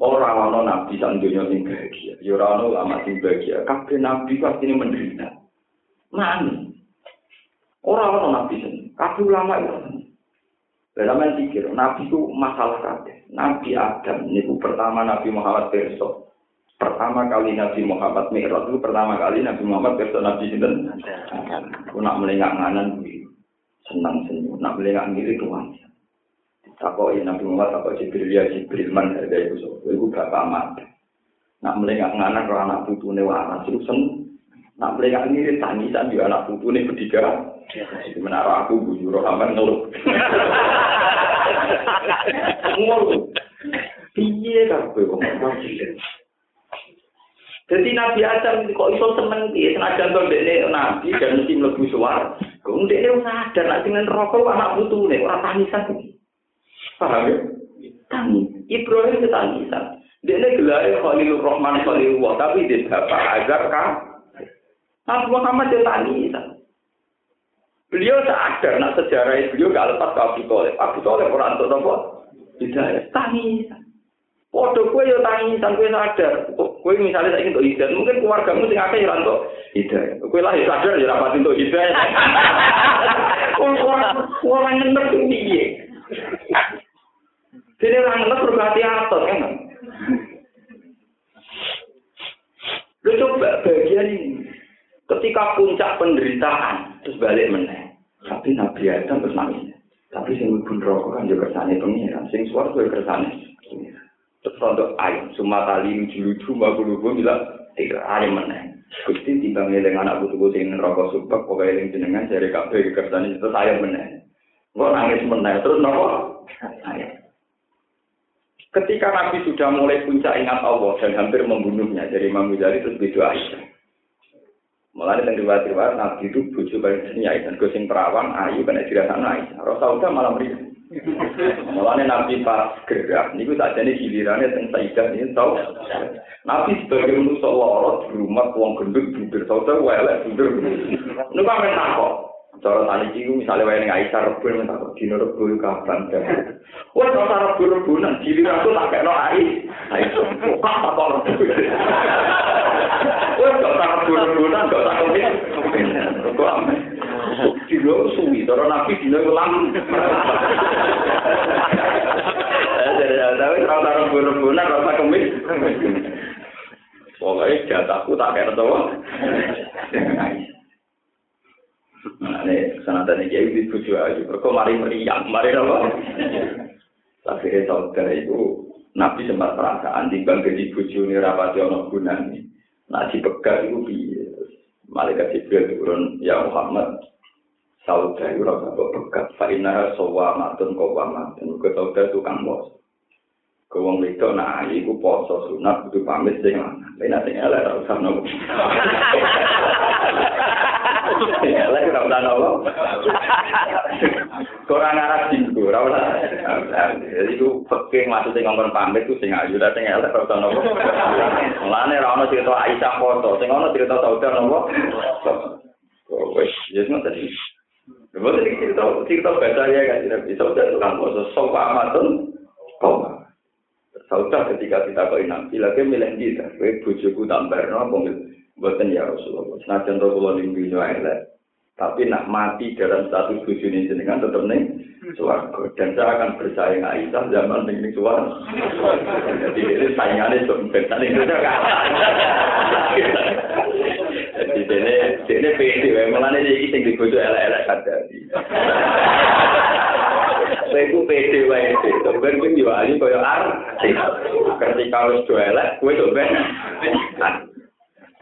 Orang ono nabi sang dunia sing bahagia, ya ora ono lama sing bahagia. Kabeh nabi pasti ini menderita. Mana? Orang ono nabi sing, kabeh ulama itu. Dalam pikir, nabi itu masalah kabeh. Nabi Adam niku pertama Nabi Muhammad besok. Pertama kali Nabi Muhammad Mi'raj itu pertama kali Nabi Muhammad besok Nabi sinten. Aku nak melengak nganan senang senyum. Nak beli nggak ngiri tuan. Takoi Nabi Muhammad takoi Jibril ya Jibril man harga itu so. Itu bapak amat. Nak beli nggak nganak kalau anak putu ne waras itu sen. Nak beli nggak ngiri tangisan juga anak putu ne bertiga. Itu menara aku bujur aman ngeluh. [laughs] Ngeluh. Piye kan gue ngomong Jadi Nabi Adam kok iso seneng piye senajan to dekne nabi dan mesti mlebu suar. Kok ndekne sadar nek sing neraka anak putune ora tangisan. Paham ya? Tangis. Ibrahim tangisan. Dekne gelare Khalilur Rahman Khalilullah tapi dia bapak agar kan. Nabi Muhammad dia tangisan. Beliau sadar nak sejarah beliau gak lepas ke Abu Talib. Abu Talib orang untuk nopo. Tidak, tangisan. Waduh, kue yo tangisan, kue sadar. Kue misalnya saya ingin untuk hidayah, mungkin keluargamu sing akeh ya untuk hidayah. Kue lah ya sadar ya rapat untuk hidayah. [laughs] Orang orang ngenek itu piye? Jadi orang ngenek berarti atur kan? Lu coba bagian ini. Ketika puncak penderitaan, terus balik meneng. Tapi Nabi Adam terus nangis. Tapi sing ibu rokok kan juga kersane pengiran. Sing suara gue kersane. Terus untuk ayam, semua tali lucu lucu, mbak bulu bilang, tiga ayam mana? Gusti timbang eling anak butuh yang rokok subak, pokoknya eling jenengan dari kafe kersane itu ayam mana? Gua nangis mana? Terus nopo? Ayam. Ketika Nabi sudah mulai puncak ingat Allah dan hampir membunuhnya dari Imam Ghazali terus beda Aisyah. Mulai dengan riwayat-riwayat Nabi itu bujuk paling seni Aisyah. Gosing perawan, ayu, kena dirasaan Aisyah. Rasulullah malam meriah. Mulane Nabi pas gerak niku sakjane gilirane teng Sayyidah ini tau. Nabi sebagai manusia di rumah wong gendut budur sauter welek budur. Niku kan takok. Cara tani iki misale wae ning Aisyah rebo men takok dino rebo kapan. Wes ora rebo rebo nang gilir aku tak kena ai. Aisyah kok tak kok rebo. Wes gak tak rebo rebo nang gak tak kok. Kok ame. dino suwi, cara nabi dino. Jadi tapi kalau taruh bulan-bulan rasa kemis. Pokoknya jatahku tak kena tahu. mantan iki jadi bucu ayu. Mereka mari meriang, mari apa? Akhirnya tahun kali itu Nabi sempat perasaan di bang gaji bucu ini rapati ono gunan ini. Nah si pegar itu bi. Malaikat Jibril turun ya Muhammad. Saudara itu rasa kok pegar. Fainar sowa matun kowa matun. Ketahuan tukang bos. Kewong itu nah ibu poso sunat kudu pamit sih mana. Ini nanti ngelar usah nunggu. [laughs] Elek ora usah nopo. Kurang arah dinggo, ora usah. Jadi ku peke maksudnya ngomong pamit ku sing ayu lah sing elek ora usah nopo. Mulane ora ono cerita Aisyah foto, sing ono cerita Sauda nopo. Wes, yes ngoten iki. Lha tadi cerita cerita baca ya kan tidak bisa udah tukang poso sok amatun koma. Sauda ketika kita kau nabi lagi milih kita, kue bujuku tambah nopo buatan ya Rasulullah. Nah contoh kalau di dunia elek, tapi nak mati dalam status suci jenengan tetap nih suaraku. Dan saya akan bersaing nggak Aisyah zaman nih nih suara. Jadi ini saya nih sok bentar nih juga. Jadi ini ini pasti memang nih jadi tinggi kudu elek-elek kata Saya pede wae itu, sebenarnya gue diwali koyo ar, ketika harus jualan, gue tuh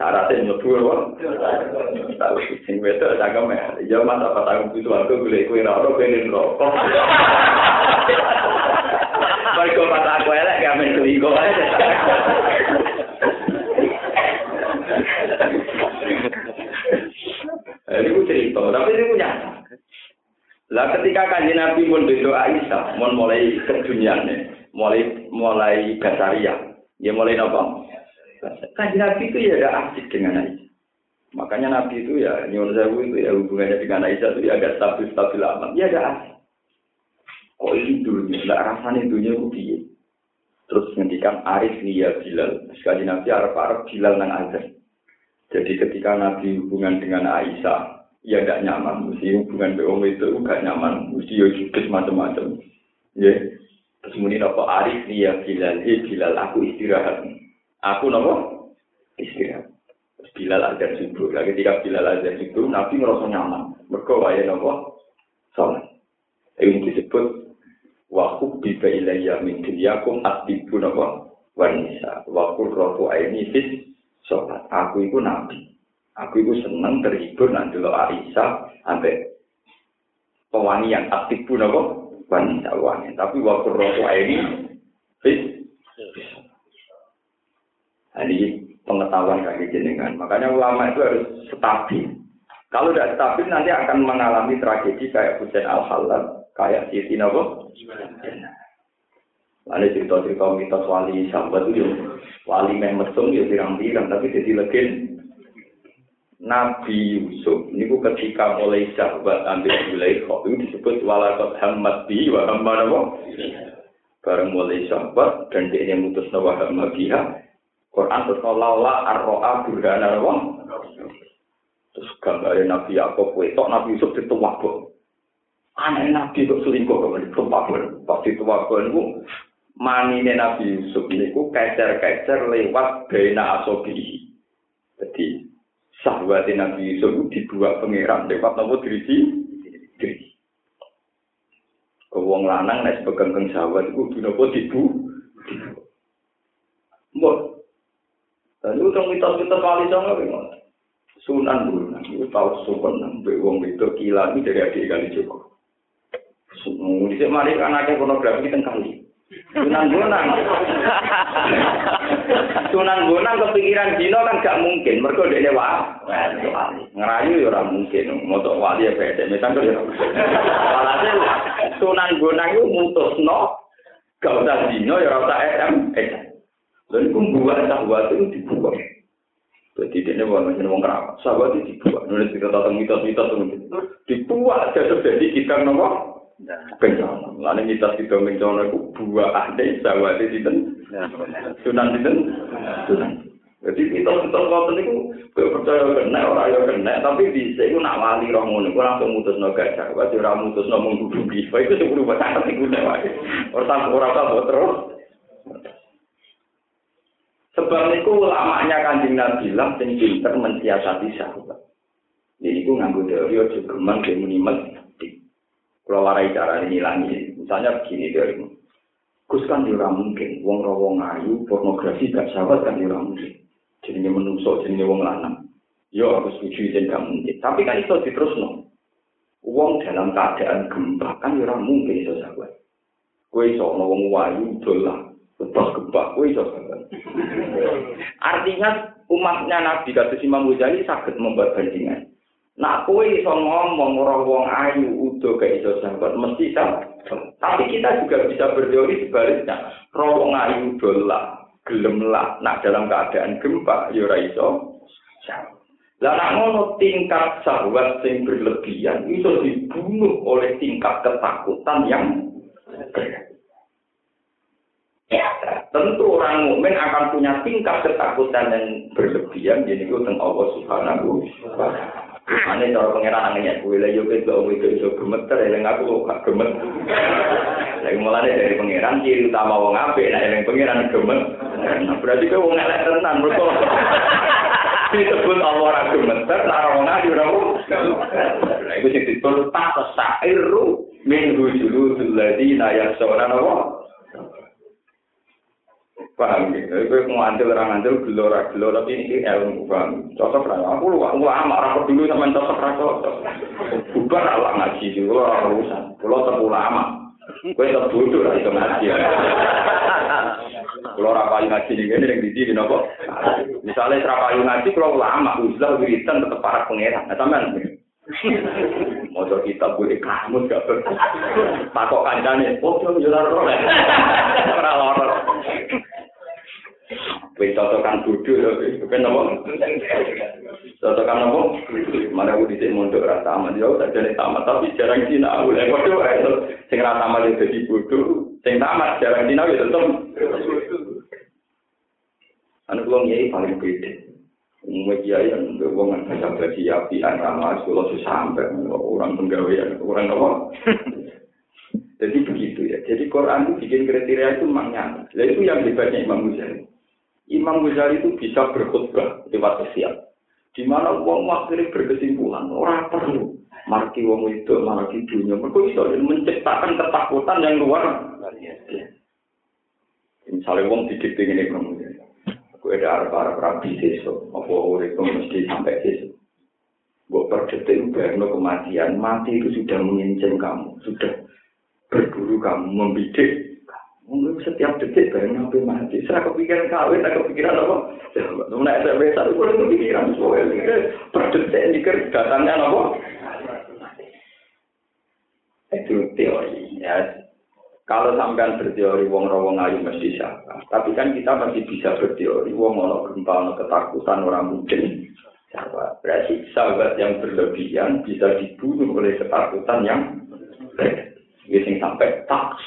syaratnya mlebu apa? Tahu sing wedok cangkem ya. Ya mas apa tanggung itu aku golek kowe ora ono ben rokok. Mergo pas aku elek gak men selingkuh aja. Ini ku cerita, tapi ini punya. Lah ketika kanjeng Nabi pun berdoa Aisyah, mau mulai keduniannya, mulai mulai basaria, ya mulai nopo? Kaji Nabi itu ya ada asik dengan Aisyah. Makanya Nabi itu ya nyuruh sewu itu ya hubungannya dengan Aisyah itu ya agak stabil-stabil amat. Ya ada asik. Kok ini dunia, nggak rasanya dunia itu. Terus ngendikan Arif nih ya Bilal. Sekali Nabi Arab-Arab Bilal nang azan. Jadi ketika Nabi hubungan dengan Aisyah, ya gak nyaman. Mesti hubungan dengan itu gak nyaman. Mesti ya juga macam-macam. Ya. Terus kemudian apa Arif nih ya Bilal. Eh Bilal aku istirahat. Aku nopo istirahat. Bilal azan subuh. Lagi ketika Bilal azan subuh, Nabi merasa nyaman. Mereka waya nopo sholat. Ini disebut waktu biba ilayya min dunyakum asbibu nopo wanisa. Waktu rotu aini fis sholat. Aku itu Nabi. Aku itu senang terhibur nanti lo Aisyah sampai pewanian aktifu nopo wanita wanita. Tapi waktu rotu aini fis ini pengetahuan kaki jenengan. Makanya ulama itu harus stabil. Kalau tidak stabil nanti akan mengalami tragedi kayak Husain al halal kayak Siti Nabo. Lalu cerita-cerita mitos wali sahabat itu, wali meh mesum ya pirang-pirang, tapi jadi legen. Nabi Yusuf ini ketika mulai sahabat ambil mulai kok itu disebut walakot hamad bi wa hamad Bareng mulai sahabat dan dia yang mutus nawa hamad Quran terus laula arroa burhana wong. Terus gambarnya Nabi Yakob tok Nabi Yusuf dituwak kok. Aneh Nabi kok selingkuh kok dituwak Pas dituwak niku manine Nabi Yusuf niku kecer-kecer lewat bena asobi. Jadi sahabatnya Nabi Yusuf itu dibuat pangeran lewat nopo dirisi dirisi. Wong lanang nek pegang sahabat iku kudu napa dibu. Mbok Dan itu kan mitos-mitos kali sama memang. Sunan Bonang itu tahu sopan mbek wong itu gila ini dari adik kali Joko. Di sini mari anaknya pornografi itu kali. Sunan Bonang. Sunan Bonang kepikiran Dino kan gak mungkin. Mereka dia wah. Ngerayu ya orang mungkin. Motor wali ya beda. Misalnya ya. Walhasil Sunan Bonang itu mutus no. Gak usah Dino ya usah SM. Eh. Dan itu buat sahabat itu dibuat. Jadi dia ini bukan macam orang keramat. Sahabat itu dibuat. Nulis kita tentang mitos-mitos itu. Dibuat jadi jadi kita nopo. Bencana. Lalu mitos kita bencana itu buah ahli sahabat itu sunan itu sunan. Jadi mitos-mitos kau itu gak percaya kena orang yang kena. Tapi bisa itu nak wali roh ngono. Kau langsung mutus no gajah. Wajib orang mutus no menggudu bisa. Itu sebelum baca itu Orang orang terus. Sebab itu ulamanya kanjeng Nabi bilang sing pinter mensiasati sahabat. Jadi itu nganggo teori ojo geman ke minimal. Kalau warai cara ini lagi, misalnya begini dari Gus kan juga mungkin, wong rawong ayu, pornografi gak sahabat kan juga mungkin. Jadinya menusuk, jadinya wong lanang. Yo aku setuju izin gak mungkin. Tapi kan itu terus no. Wong dalam keadaan gempa kan juga mungkin itu sahabat. Kue iso wong wayu dolah Terus gebak, wih Artinya umatnya Nabi kata Imam Ghazali sakit membuat bandingan. Nak kowe iso ngomong ora wong ayu udo gak iso sambat mesti sama. Tapi kita juga bisa berteori sebaliknya. Ora wong ayu dolah, gelem lah nak dalam keadaan gempa ya ora iso Lah nak ngono tingkat sahabat sing berlebihan itu dibunuh oleh tingkat ketakutan yang Ya, tentu orang mukmin akan punya tingkat ketakutan yang berlebihan jadi itu tentang Allah Subhanahu wa. Ane cara pangeran nanya gue lah yo ketok itu iso gemeter eling aku gak gemet. Lagi mulane dari pangeran ciri utama wong apik nek eling pangeran gemet. Nah, berarti kowe wong elek tenan mergo disebut Allah ora gemeter nek wong ayu ora. Lah iku sing ditul tak sairu min hujulul ladina yasawna Allah. Paham gitu. Itu ngandel orang ngandel gelora gelora tapi ini ilmu paham. Cocok lah. Aku lu aku amak rapor dulu sama cocok lah cocok. Ala ngaji dulu orang urusan. Kalau tetap ulama. Gue tetap bodoh lah itu ngaji. Kalau rapayu ngaji ini ini yang di sini nopo. Misalnya rapayu ngaji kalau ulama uzlah wiritan tetap para pangeran. Nah sampean. Mojo kita boleh kamu gak. Takok kancane, oh yo yo ora ora. Ora Wis cocokan bodoh ya, ben apa? Cocokan apa? Mana aku dhisik mondok ra tamat ya tak jane tamat tapi jarang sinau. Lha padha wae sing ra tamat yo dadi bodoh, sing tamat jarang sinau ya tetep Anu kula nyai paling beda. Umumnya kiai yang berhubungan dengan bagi api, ramah, sekolah sampai orang penggawean, orang apa? Jadi begitu ya. Jadi Quran itu bikin kriteria itu memang nyata. Nah, itu yang hebatnya Imam Ghazali. Imam Ghazali itu bisa berkhutbah lewat siap. Di mana uang akhirnya berkesimpulan, orang perlu marki uang itu, marki dunia. Mereka bisa menciptakan ketakutan yang luar. Misalnya uang didik ini Ghazali. Aku ada arah-arah rabi sesu, apa itu mesti sampai sesu. Gue per detik kematian, mati itu sudah mengincin kamu, sudah berburu kamu, membidik Mungkin setiap detik bareng sampai mati. Saya kepikiran kawin, saya kepikiran apa? Nah, saya biasa itu boleh kepikiran soalnya. Per detik mikir datangnya apa? Itu teori. Ya. Kalau sampean berteori wong rawong ayu mesti siapa. Tapi kan kita masih bisa berteori wong ono gempa ono ketakutan orang mungkin siapa. Berarti sahabat yang berlebihan bisa dibunuh oleh ketakutan yang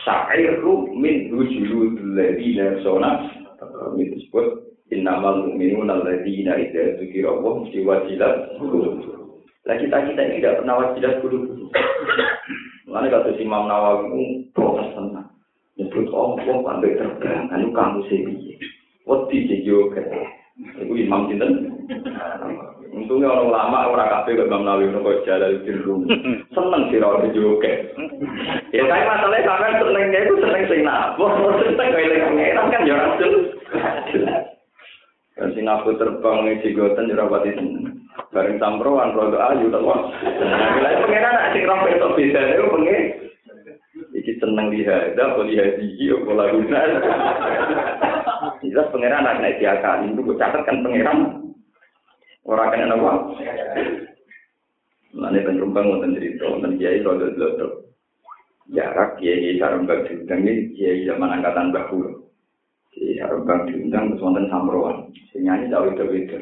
syairu min wujudul ladina sona itu disebut innamal mu'minuna alladzina idza dzukira Allah mesti wajilat lah kita kita ini tidak pernah wajilat dulu mana kata si Imam Nawawi itu protes tenang nyebut Allah pandai terbang anu kamu sendiri. Waktu jadi itu Imam Sinten Untungnya orang lama orang kafe ke Imam Nawawi nopo jalan di rumah. Seneng sih orang juga. Ya tapi masalahnya sampai senengnya itu seneng sing nabo, seneng kayak lagi ngeran kan ya rasul. Dan sing aku terbang nih cigotan jurah pati bareng samproan produk ayu tak wah. Lain pengen anak sing rapi itu bisa itu pengen. Iki seneng boleh lihat gigi, pola guna. Jelas pengiran anak diakali itu catat kan pengiran Orang kena nama. Mana penumpang mau cerita, dan kiai rodo rodo. Jarak kiai sarembang diundang ini kiai zaman angkatan bahu. Kiai sarembang diundang terus wonten samroan. Sinyanyi tahu itu itu.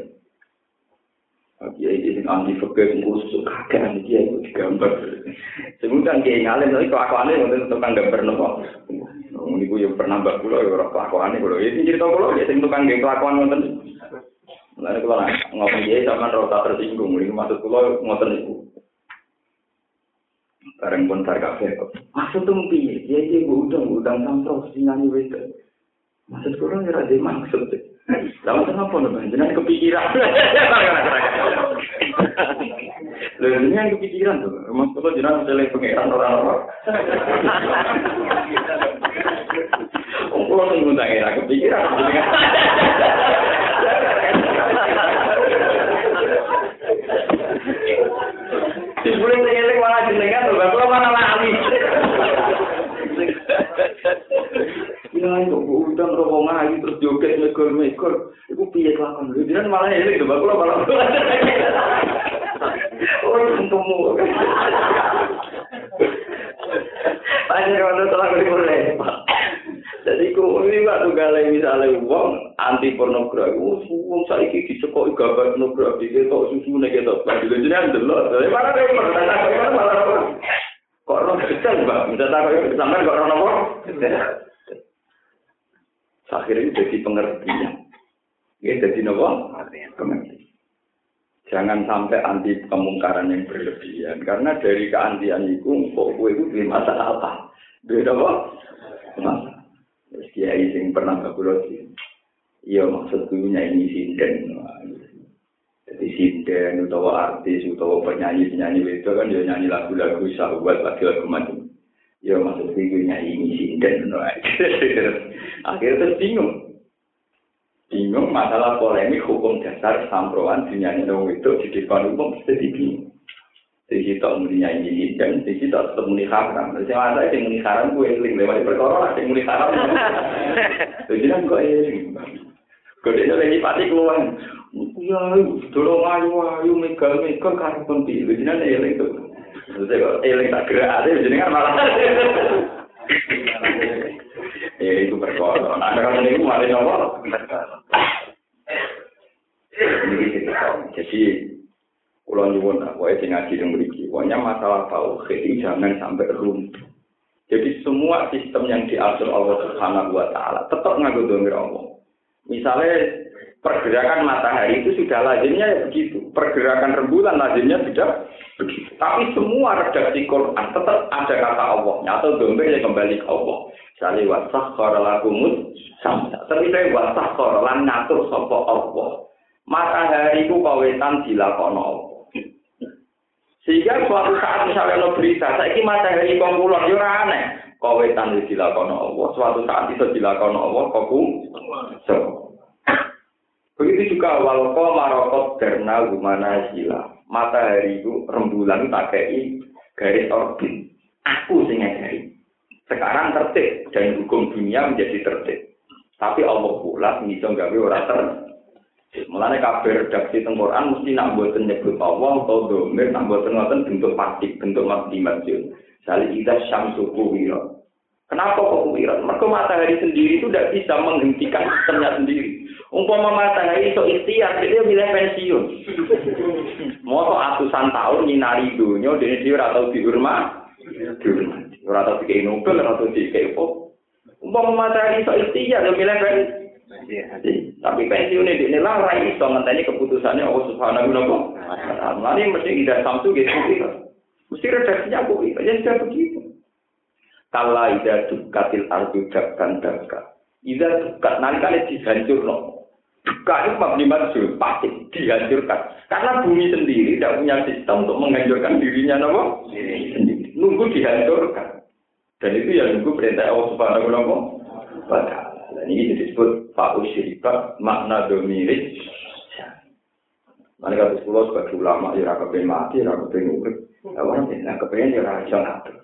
Kiai ini anti fakir khusus kakek anti kiai itu digambar. Semudah kiai ngalim tapi kelakuannya wonten tukang gambar nopo. Ini gue yang pernah ya orang kelakuannya pulau. Ini cerita pulau, ya sing tukang kelakuan wonten. Lalu kalau ngomong dia sama rota tersinggung, ini maksud kulo ngotot itu. Bareng pun tar kafe. Maksud tuh piye? Dia dia gue udang udang sampro sinani witu. Maksud kulo ngira dia maksud. Lama kenapa nih? Jangan kepikiran. Lalu ini yang kepikiran tuh. Maksud kulo jangan selek pengiran orang-orang. Oh, kulo tunggu tak kepikiran. Disuruh ngeling malah jenengan lho, kok mana lali. Ya itu bukan rombongan lagi terus joget ngegol mekor. Iku piye kelakon? Lho jenengan malah ngeling lho, kok malah. Oh, ketemu. Pak Jero itu telah dimulai. Jadi ku ini Pak Tugale misalnya uang, anti pornografi, uang saya ini dicekoi gambar pornografi, kita susu nih kita, bagi lejinan dulu, dari mana deh, mana mana mana kok orang kecil mbak, tahu ya, sampai kok orang apa? Akhirnya jadi pengertian, ya jadi nopo. Jangan sampai anti kemungkaran yang berlebihan, karena dari keantian itu, kok gue itu di masa apa? Beda apa? Masa. Terus kiai sing pernah sih. Iya maksud gue nyanyi sinden. Jadi sinden utawa artis utawa penyanyi penyanyi itu kan dia nyanyi lagu-lagu sahabat lagi lagu macam. Iya maksud gue nyanyi sinden. [laughs] Akhirnya terus bingung. Bingung masalah polemik hukum dasar samproan dinyanyi dong itu di depan umum jadi bingung. Jadi kita muni nyanyi dan jadi kita tetap muni haram. Jadi ada yang muni haram gue eling lewat perkara lah yang muni haram. Jadi kan gue eling. Gue dia lagi pati keluar. Ya, tolong ayu ayu megal megal kan penting. Jadi kan eling tuh. Eling tak gerak aja. Jadi kan malah. Ya itu perkara. Nah, kalau ini malah nyawa. Jadi Kulo nyuwun lah, pokoknya sing ngaji yang beri Pokoknya masalah tauhid itu jangan sampai runtuh. Jadi semua sistem yang diatur Allah Subhanahu wa taala tetap nganggo domir Allah. Misalnya pergerakan matahari itu sudah lazimnya ya begitu. Pergerakan rembulan lazimnya sudah begitu. Tapi semua redaksi Quran tetap ada kata Allahnya atau domir yang kembali ke Allah. Misalnya wasah korelakumus samsa. Tapi saya wasah korelan ngatur sopo Allah. Matahari itu kawetan dilakono Allah. Sehingga suatu saat misalnya lo berita, saya ini matahari kongkulon, ya aneh. Kawetan itu dilakukan Allah, suatu saat itu dilakukan Allah, koku. So. Begitu juga walko marokot karena gimana sila. Matahari itu rembulan kayak garis orbit. Aku sing ngajari. Sekarang tertib dan hukum dunia menjadi tertib. Tapi Allah pula bisa gawe ora tertib. Mulane kabeh redaksi teng Quran mesti nak mboten nyebut Allah atau domir, nak mboten ngoten bentuk pasti, bentuk makdimatun. Sali ida syamsu kuwira. Kenapa kok kuwira? Mereka matahari sendiri itu tidak bisa menghentikan sistemnya sendiri. Umpama matahari itu ikhtiar, dia milih pensiun. Mau atusan tahun nyinari dunia, dia dia atau dihormat, dihormati. Ora tau dikei Nobel, ora tau dikei Umpama matahari itu ikhtiar, dia milih pensiun. Tapi pensiun ini lah rai iso ngenteni keputusannya Allah Subhanahu wa taala. Ini mesti tidak samsu gitu. Mesti redaksinya aku itu ya sudah begitu. Kala ida dukatil ardu dakkan dakka. Ida dukat nanti kali dihancur no. Duka itu mabni maksud pasti dihancurkan. Karena bumi sendiri tidak punya sistem untuk menghancurkan dirinya nopo sendiri. Nunggu dihancurkan. Dan itu ya nunggu perintah Allah Subhanahu wa taala. Dan ini disebut fa'u syirikat makna domirik. Mana kata sepuluh sebagai ulama, ya raka pengen mati, ya raka pengen urip. Ya mana pengen, kepengen ya raka ngatur.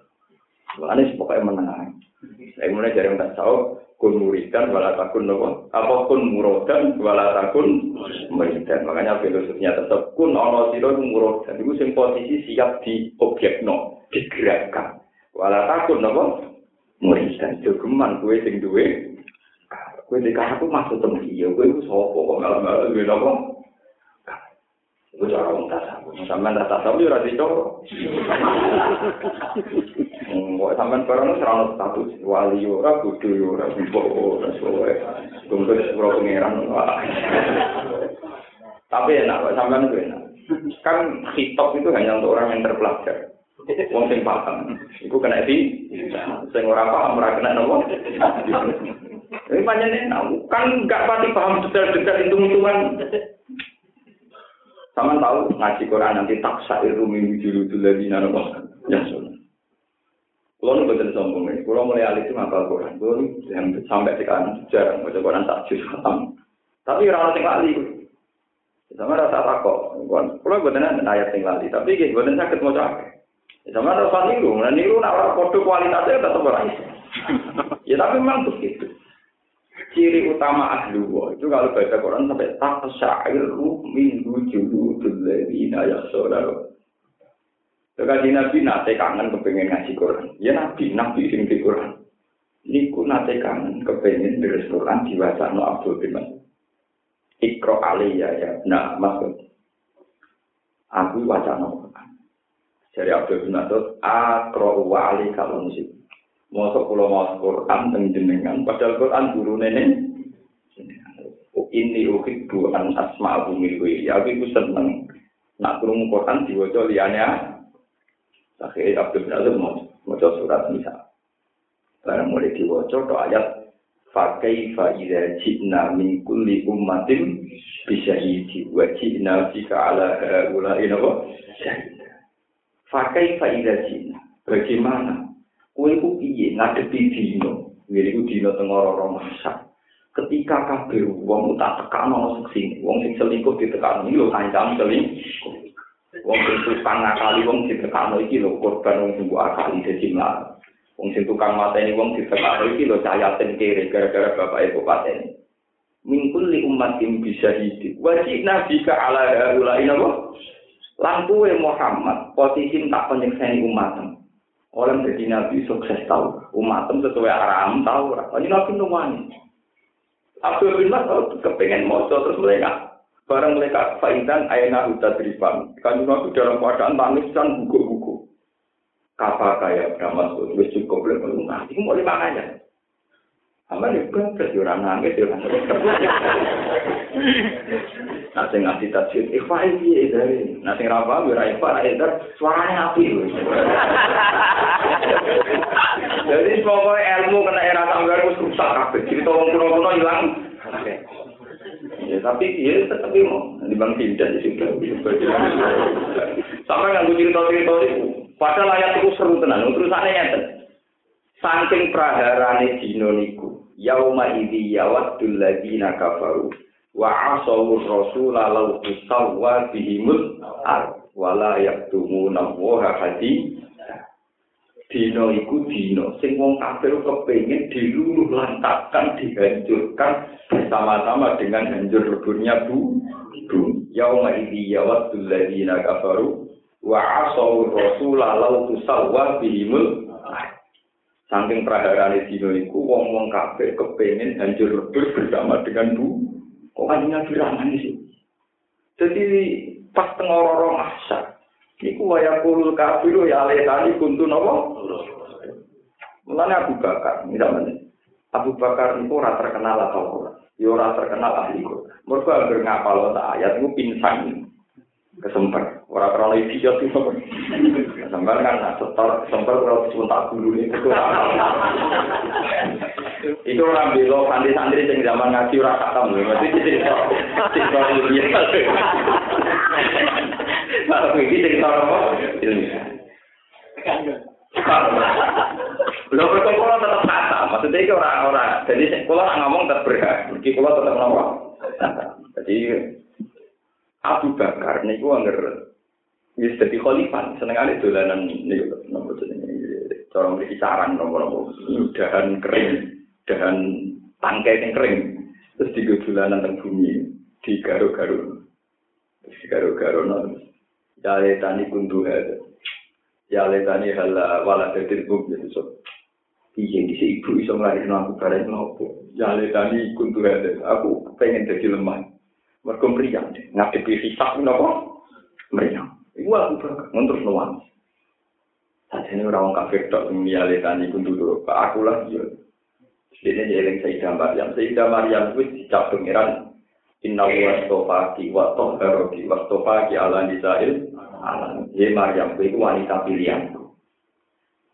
Mana pokoknya menengah. Saya mulai dari yang tak tahu, kun muridan, wala takun nopo. Apa kun murodan, wala takun muridan. Makanya filosofinya tetap kun ono siro murodan. Itu sing posisi siap di objek no, digerakkan. Wala takun nopo. Muridan. Jogeman kue sing duwe Kue di aku maksud temen iya, kue itu sopo kok malam-malam gue nopo. Gue cara wong tasawu, sampean tak tasawu ya rasi coro. Kok sampean barang serana status wali ora kudu ora bimbo ora sowe. Tunggu sepuro pengiran. Tapi enak, sampean gue enak. Kan hitop itu hanya untuk orang yang terpelajar. Wong sing paham. Iku kena di sing ora paham ora kena nopo. Ini panjangnya kan nggak pasti paham detail-detail hitung-hitungan. Sama tahu ngaji Quran nanti tak sair rumi wujud lagi nana Ya sudah. Kalau nu betul sombong ini, kalau mulai alis itu ngapal Quran, kalau yang sampai sekarang jarang baca Quran tak khatam. Tapi orang yang lali, sama rasa takut. Kalau betul ayat yang lali, tapi gitu betul sakit mau capek. Sama rasa niru, nah niru nak orang kode kualitasnya tetap orang Ya tapi memang begitu ciri utama ahli wa itu kalau baca Quran sampai tak syair min wujudul ladina yakhshawna Kaji Nabi nate kangen kepengen ngaji Quran. Ya Nabi, Nabi sing di Quran. Niku nate kangen kepengen deres Quran diwacana Abdul bin. Ikro aliyah ya. Nah, maksud aku wacana Quran. Jadi Abdul bin Mas'ud, akro wa ali kalau musik. Mosok kula maos Quran teng jenengan, padahal Quran guru nenek. Ini uhibbu an asma'u milwi. Ya aku seneng. Nak kurung Quran diwaca liyane Akhirnya Abdul Azim mau mau surat misal. Karena mulai diwaca to ayat Fakai fa'idha jibna min kulli ummatin bisyahidi wa jibna jika ala ula inapa syahida. Fakai fa'idha jibna. Bagaimana? Kue ku piye ngadepi dino. Wiri ku dino tengoro masa. Ketika kabeh wong tak tekan ana sing wong sing selingkuh ditekan iki lho kancam selingkuh. Wong sing tukang ngakali wong ditekakno iki lho korban wong sing akali dadi mlaku. Wong sing tukang mateni wong ditekakno iki lho cayaten kere gara-gara bapak ibu pateni. Mingkul li umat yang bisa hidup. Wajib nabi ke ala haula? Lampu Muhammad posisi tak penyekseni umatem. Orang jadi nabi sukses tahu. Umatem sesuai aram tahu. Ini nabi nungani. Abdul bin Mas'ud kepengen moco terus mereka Barang mereka faidan ayana uta drifam. Kan itu dalam keadaan tangis dan buku-buku. Kapa kaya Brahma wis cukup lebih melunga. Ini mau lima aja. Amal itu kan nangis, orang nangis. Nah, ngasih tafsir, ikhfa ini dari. Nah, saya rapa, biar ikhfa, itu suaranya api. [laughs] Jadi pokoknya ilmu kena era tanggal itu rusak kabeh. Jadi tolong kuno-kuno hilang. Ya, tapi ya tetap mau di bang di situ. Sampai nggak cerita-cerita itu. Padahal ayat itu seru tenan. Terus aneh ngeten. Saking praharane dino niku, yauma idzi yawaddul ladina kafaru wa asawu rasul lalau tusawwa bihimul ar wala yaktumuna wa hadi. Dino iku dino sing wong kafir kepengin diluluh lantakan dihancurkan bersama-sama dengan hancur leburnya bu bu. Yauma idzi yawaddul ladina kafaru wa asaw rasul law tusawwa bihimul saking praharane dino iku wong-wong kafir kepengin hancur lebur bersama dengan bu kok kanjeng Nabi sih jadi pas tengororo mahsyar Iku waya kulul kafiru ya tadi kuntu nopo. Mulane Abu Bakar, misalnya Abu Bakar itu ora terkenal atau ora. Ya ora terkenal ahli kok. Mergo anggere ngapal ta ayat iku pinsang. Kesemper, ora krono idiot itu. Kesemper kan setor kesemper kalau tak dulu itu. Itu orang belo santri-santri sing zaman ngaji ora katam lho. Mesti cerita cerita ilmiah. Kalau iki cerita apa? Ilmiah. Lho perkara tetap kata, maksudnya itu orang-orang. Jadi kalau ngomong tetap berhak, jadi kalau tetap ngomong. Jadi Abu Bakar niku angger wis dadi khalifah, senengane dolanan niku nomor jenenge cara mriki saran nomor-nomor dahan kering, dahan tangkai yang kering. Terus digedulan tentang bumi di garuk-garuk. Terus di garuk-garuk terus ya letani kunduh ada ya letani hala ah, wala detir bum jadi so iya di ibu iso ngelari aku bareng no aku ya letani kunduh ada aku pengen jadi lemah. Mereka meriang deh. Ngadepi risak no kok meriang. Iya aku bareng ngontrol no wans saat ini orang kafir tak mengialihkan ikut dulu aku lah yuk Dene jeleng Sayyidah Maryam, Sayyidah Maryam kuwi dicap pengiran Inna wa stofaki wa tohharaki wa stofaki ala nisail alam. Ye Maryam kuwi wanita pilihan.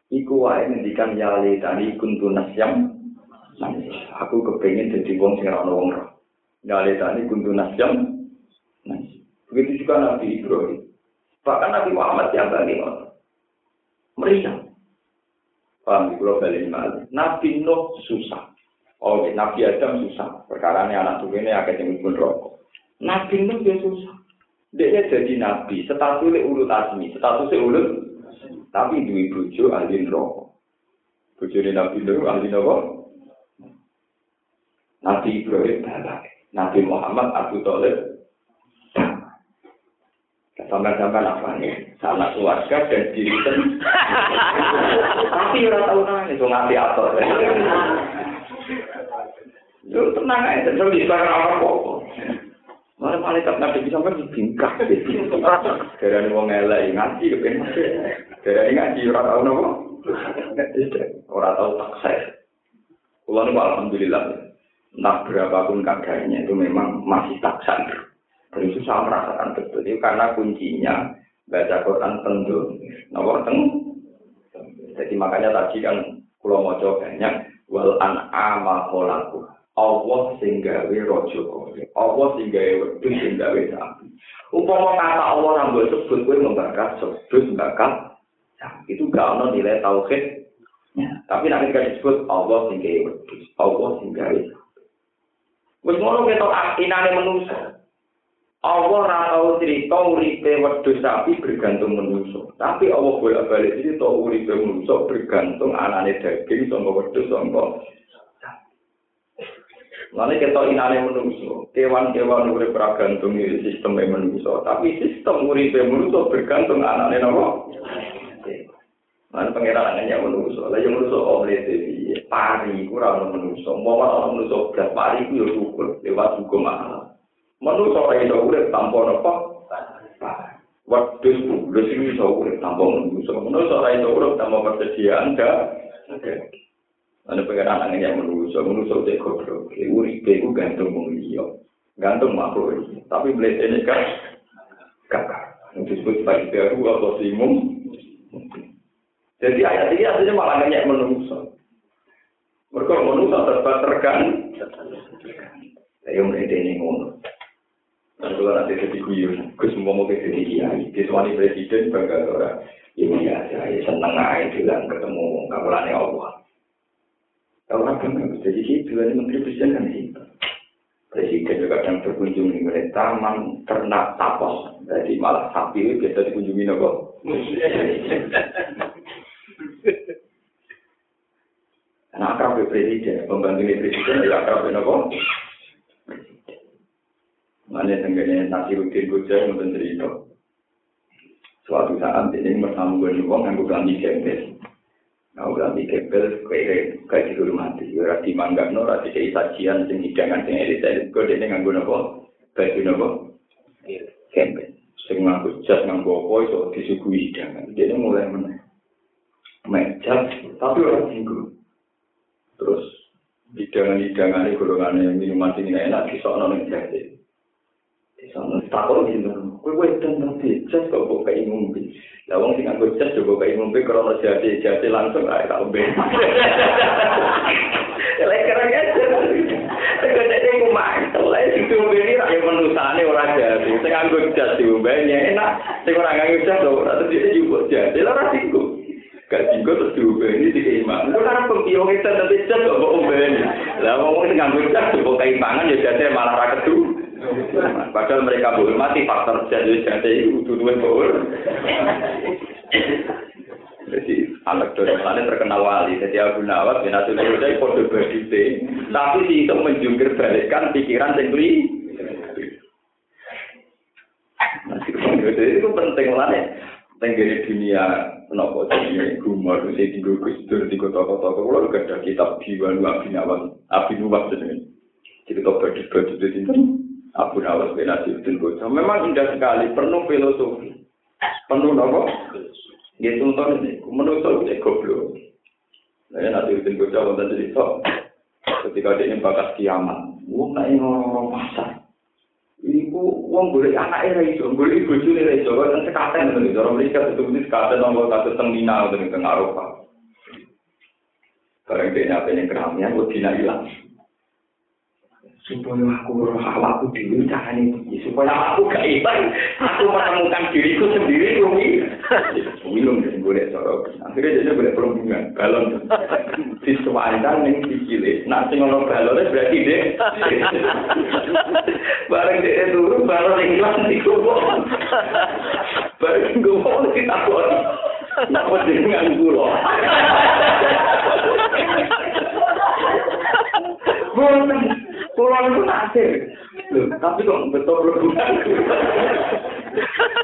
Iku wae ngendikan yale tani kuntu nasyam. Aku kepengin dadi wong sing ora wong roh. Nyalitani kuntu nasyam. Begitu juga Nabi Ibrahim. Bahkan Nabi Muhammad yang tadi meriah. Paham, kalau balik balik. Nabi Nuh susah. Oh, Nabi Adam susah. Perkara ini anak tuh ini agak yang pun rokok. Nabi Nuh dia susah. Dia jadi nabi. Statusnya ulut asmi. Statusnya ulut. Tapi dua bujo ahli rokok. Bujo Nabi Nuh ahli rokok. Nabi Ibrahim balik. Nabi Muhammad Abu Thalib Sampai-sampai apa nih? Keluarga dan diri sendiri. [laughs] Tapi orang tahu nanya, itu ngerti apa. Itu tenang aja, terus di sekarang apa kok. Malah malaikat nabi bisa kan bingkak. Dari wong elek ngaji kepen. Dari ngaji ora tau nopo. Ora tau takses. Kulo niku alhamdulillah. Nah berapapun keadaannya itu memang masih taksan. Dan itu saya merasakan betul. Itu karena kuncinya baca Quran tentu. Nomor teng. Jadi makanya tadi kan kulo mau banyak. Wal an'ama kholaku. Allah sing gawe raja kaya. Allah sing gawe wedhus sing gawe sapi. Upama kata Allah ora mbok sebut kowe membakar sebut bakal itu gak ono nilai tauhid. Tapi nanti kan disebut Allah sing gawe wedhus, Allah sing gawe sapi. Wis ngono ketok inane manusa. Allah ora tau cerita uripe wedhus sapi bergantung manusa. Tapi Allah bolak-balik cerita uripe manusa bergantung anane daging sangka wedhus sangka Lalu kita inane menungso, kewan-kewan urip bergantung sistem menungso, tapi sistem urip menungso bergantung anane nopo. Lalu pangeran menungso, lalu menungso oleh dewi, pari kurang menungso, mau orang menungso belas pari itu ya lewat hukum Allah. Menungso kayak itu urip tanpa nopo. Wadus bulus ini bisa urip tanpa menungso, menungso kayak itu urip tanpa persediaan dah. Ana pengen anake yang menuso, menuso cek goblok. Uripe iku gantung wong liya. Gantung makhluk iki. Tapi mletene kan kakak. Yang disebut sebagai baru atau simum. Jadi ayat ini artinya malah banyak menuso. Mereka menuso terbatas tergan. Ayo mulai ini ngono. Dan kalau nanti jadi guyon, gue semua mau jadi kiai, dia suami presiden bakal orang ini ya, saya seneng aja bilang ketemu kamulannya Allah. Kalau kan jadi gitu, ini menteri presiden kan gitu. Presiden juga kadang berkunjung di mulai taman ternak tapos, jadi malah sapi biasa dikunjungi nopo. Nah, akrab presiden, pembantu presiden ya akrab nopo. Mane tenggene nasi rutin bocor mboten cerita. Suatu saat ini bersama gue nyuwong yang gue ganti kempes. Nah, gue ganti kempes, gue kayak gitu rumah di Yura di Mangga Nora, di Cei Sajian, di Nidangan, di Eri Tadi. Gue dia nih nganggur nopo, kayak gitu nopo. Kempes, sing nganggur cat nganggur opo, so disuguhi hidangan. Dene mulai meneh. Meja, tapi orang minggu. Terus, hidangan-hidangan ini, golongan yang minuman sini enak, disok nolong takon gitu. Kowe wedan tapi jas kok kok kayak ngombe. Lah wong sing nganggo jas coba kayak ngombe krono jati jati langsung ae tak ombe. Lek keren ya. Tegak nek iku mantel lek sing ombe iki ra manusane ora jati. Sing nganggo jas diombe enak. Sing ora nganggo jas ora terus juga jati. Lah ora tinggu. Gak tinggu terus diombe ini dikeimang. Ku kan pempiyo kita tapi jas kok ombe. Lah wong sing nganggo jas coba kayak pangan ya jati malah ra kedu. Padahal mereka hormati faktor jadi jadi itu dua bahwa. Jadi anak dari mana terkenal wali. Jadi Abu Nawas bin Atul Huda kode berdite. Tapi si itu menjungkir balikkan pikiran sendiri. Jadi itu penting lah Tenggiri dunia nopo jadi gumar, saya tinggal kustur di kota-kota. Kalau gak ada kitab diwan Abu Nawas, Abu Nawas jadi. Jadi kau berdiri di Abu Nawas bin Asyidin Gojo. Memang indah sekali, penuh filosofi. Penuh apa? Ini tuntun ini, menutup ini goblok. Nah, nanti Asyidin Gojo pun tadi cerita. Ketika dia ini bakas kiamat. Wah, nah ini orang-orang pasar. Ini ku, golek boleh anak ini raih jauh. Boleh ibu. Kan sekaten itu nih. Orang mereka betul-betul sekaten. Orang mereka itu tengmina. Orang mereka ngaruh, Pak. Barang dia nyatanya keramian, wah, dina ilang. Supaya aku roh awakku dhewe carane piye? Supaya aku gak ilang aku menemukan diriku sendiri rumi minum dan boleh sorok akhirnya jadi boleh perhubungan balon. Disuaikan yang dicile nah sing ono balonnya berarti deh [laughs] bareng dia turun balon yang hilang di kubur bareng gue mau ditakut Napa dengan gula? [laughs] Boten. Kulo niku naksir. Loh, tapi kok betul berhubungan.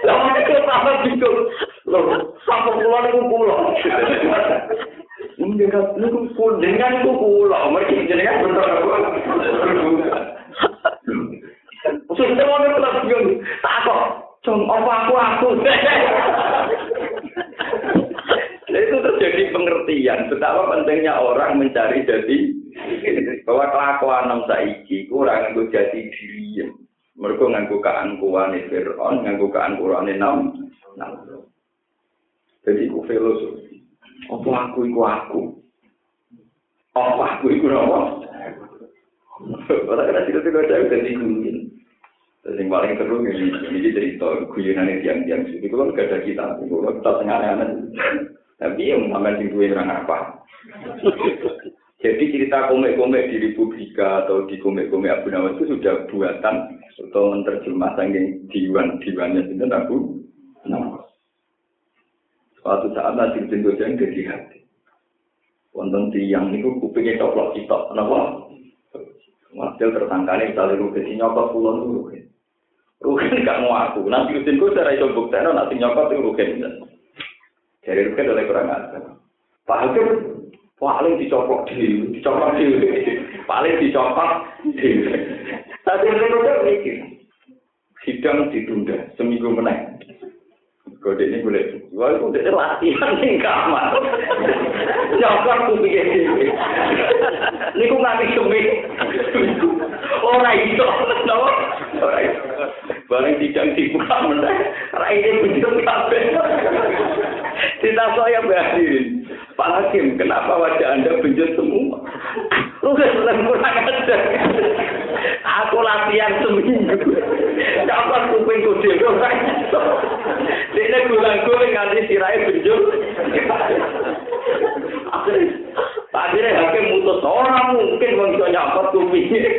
Lah itu tambah bingung. Loh, sampai pulau itu pulau. Enggak, itu pun dengan itu pulau. Mereka jenengan betul berhubungan. Sudah mau kelas bingung. Tak kok, cung apa aku aku. itu terjadi pengertian betapa pentingnya orang mencari jadi bahwa kelakuan nom ora nganggo jati diri. Mergo nganggo kaangkuhane Firaun, nganggo kaangkuhane Naum. Jadi ku filosofi. Apa aku iku aku? Apa aku iku apa? Ora kira tidak tidak tahu tadi Terus Jadi paling seru ini ini cerita kuliner yang yang sih. Kalau nggak ada kita, kalau kita tengah aneh Tapi yang mengambil tinggi orang apa? Jadi cerita komik-komik di Republika atau di komik-komik Abu Nawas itu sudah buatan atau menerjemah saking diwan-diwannya itu Abu Nawas. Suatu saat nanti bentuk yang jadi hati. Wonten tiang itu kupingnya coplok kita, kenapa? Masih tersangkanya misalnya rugi nyokot pulau itu rugi. Rugi gak mau aku. Nanti usin gue secara itu bukti, nanti nyokot itu rugi. Jadi kan oleh kurang ajar. Pak Hakim paling dicopot dhewe, dicopot dhewe. paling dicopot di tapi menurutnya mikir sidang ditunda seminggu meneh. kode ini boleh. Gue kode ini latihan di kamar nyokap tuh bikin ini gue nanti Ora orang itu Ora itu barang tidak dibuka menaik orang ini bener-bener Kita saya berhadirin. Pak Hakim, kenapa wajah Anda benjut semua? Lu seneng kurang aja. Aku latihan seminggu. Dapat kuping kudir orang. Dia gulang-guling nganti sirai benjut. Akhirnya hakim mutus orang mungkin bisa nyapot kupingnya.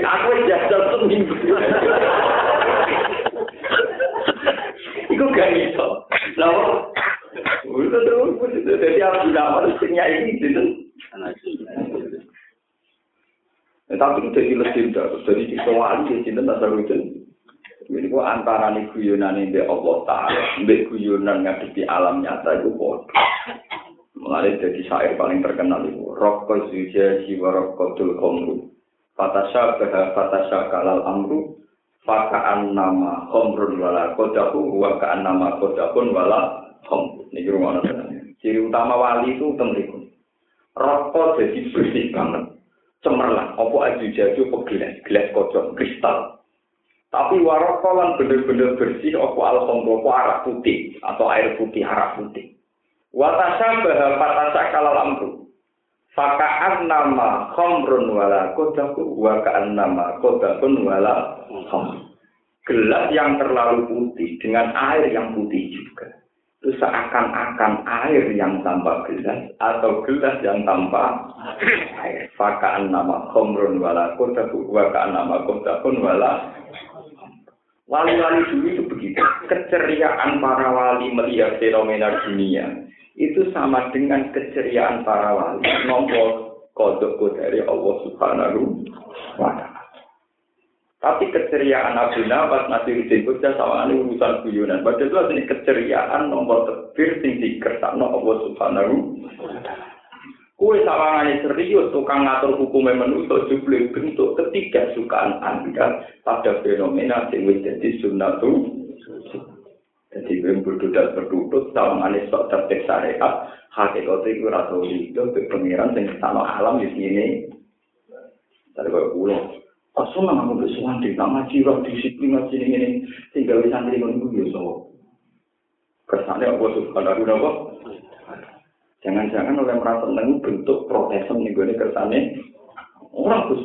Aku jajal seminggu. Iku gak bisa. Jadi aku nama resminya ini gitu. Tapi itu jadi legenda, jadi di soal di sini tak seru itu. Jadi gua antara nih guyonan ini Allah Taala, mbek guyonan ngadepi alam nyata itu bodoh. Mengalir jadi syair paling terkenal itu. Rokko zuja jiwa rokko tul komru. Fatasha beha fatasha kalal amru. Fakaan nama komrun wala kodahu. Wakaan nama kodahun wala komru. Ini rumah Ciri utama wali itu tentu Rokok jadi bersih banget. Cemerlang. Apa aja jaju apa gelas. Kocok. Kristal. Tapi warokolan bener-bener bersih. Apa alhamdulillah. Apa arak putih. Atau air putih. Arak putih. Watasa bahwa patasa kalal amru. Faka'an nama khomrun wala kodaku. Waka'an nama kodakun wala khomrun. Gelas yang terlalu putih. Dengan air yang putih juga. Itu seakan-akan air yang tanpa gelas atau gelas yang tanpa air. Fakaan nama khomrun wala kota wakaan nama kota pun wala Wali-wali dulu itu begitu. Keceriaan para wali melihat fenomena dunia itu sama dengan keceriaan para wali nombor kodok dari Allah Subhanahu wa Ta'ala. Tapi keceriaan Abu Nawas Nasiruddin Bujah sama ini urusan guyonan. Padahal itu ini keceriaan nomor terakhir sing dikersakno Allah Subhanahu Kue sawangane serius tukang ngatur hukumnya manusia jubli bentuk ketiga sukaan anda pada fenomena sing wis dadi sunnatu. Jadi gue berduduk berduduk sawangane sok tertib syariat hakikatnya gue rasa itu pengiran sing sama alam di sini. Dari gue pulang. Pas sunnah nggak boleh sunnah di nama jiwa disiplin macam ngene ini santri bisa nanti menunggu ya so. Kesannya aku sudah kalah dulu apa? Jangan-jangan oleh merasa nunggu bentuk protesan nih gue kersane kesannya orang terus.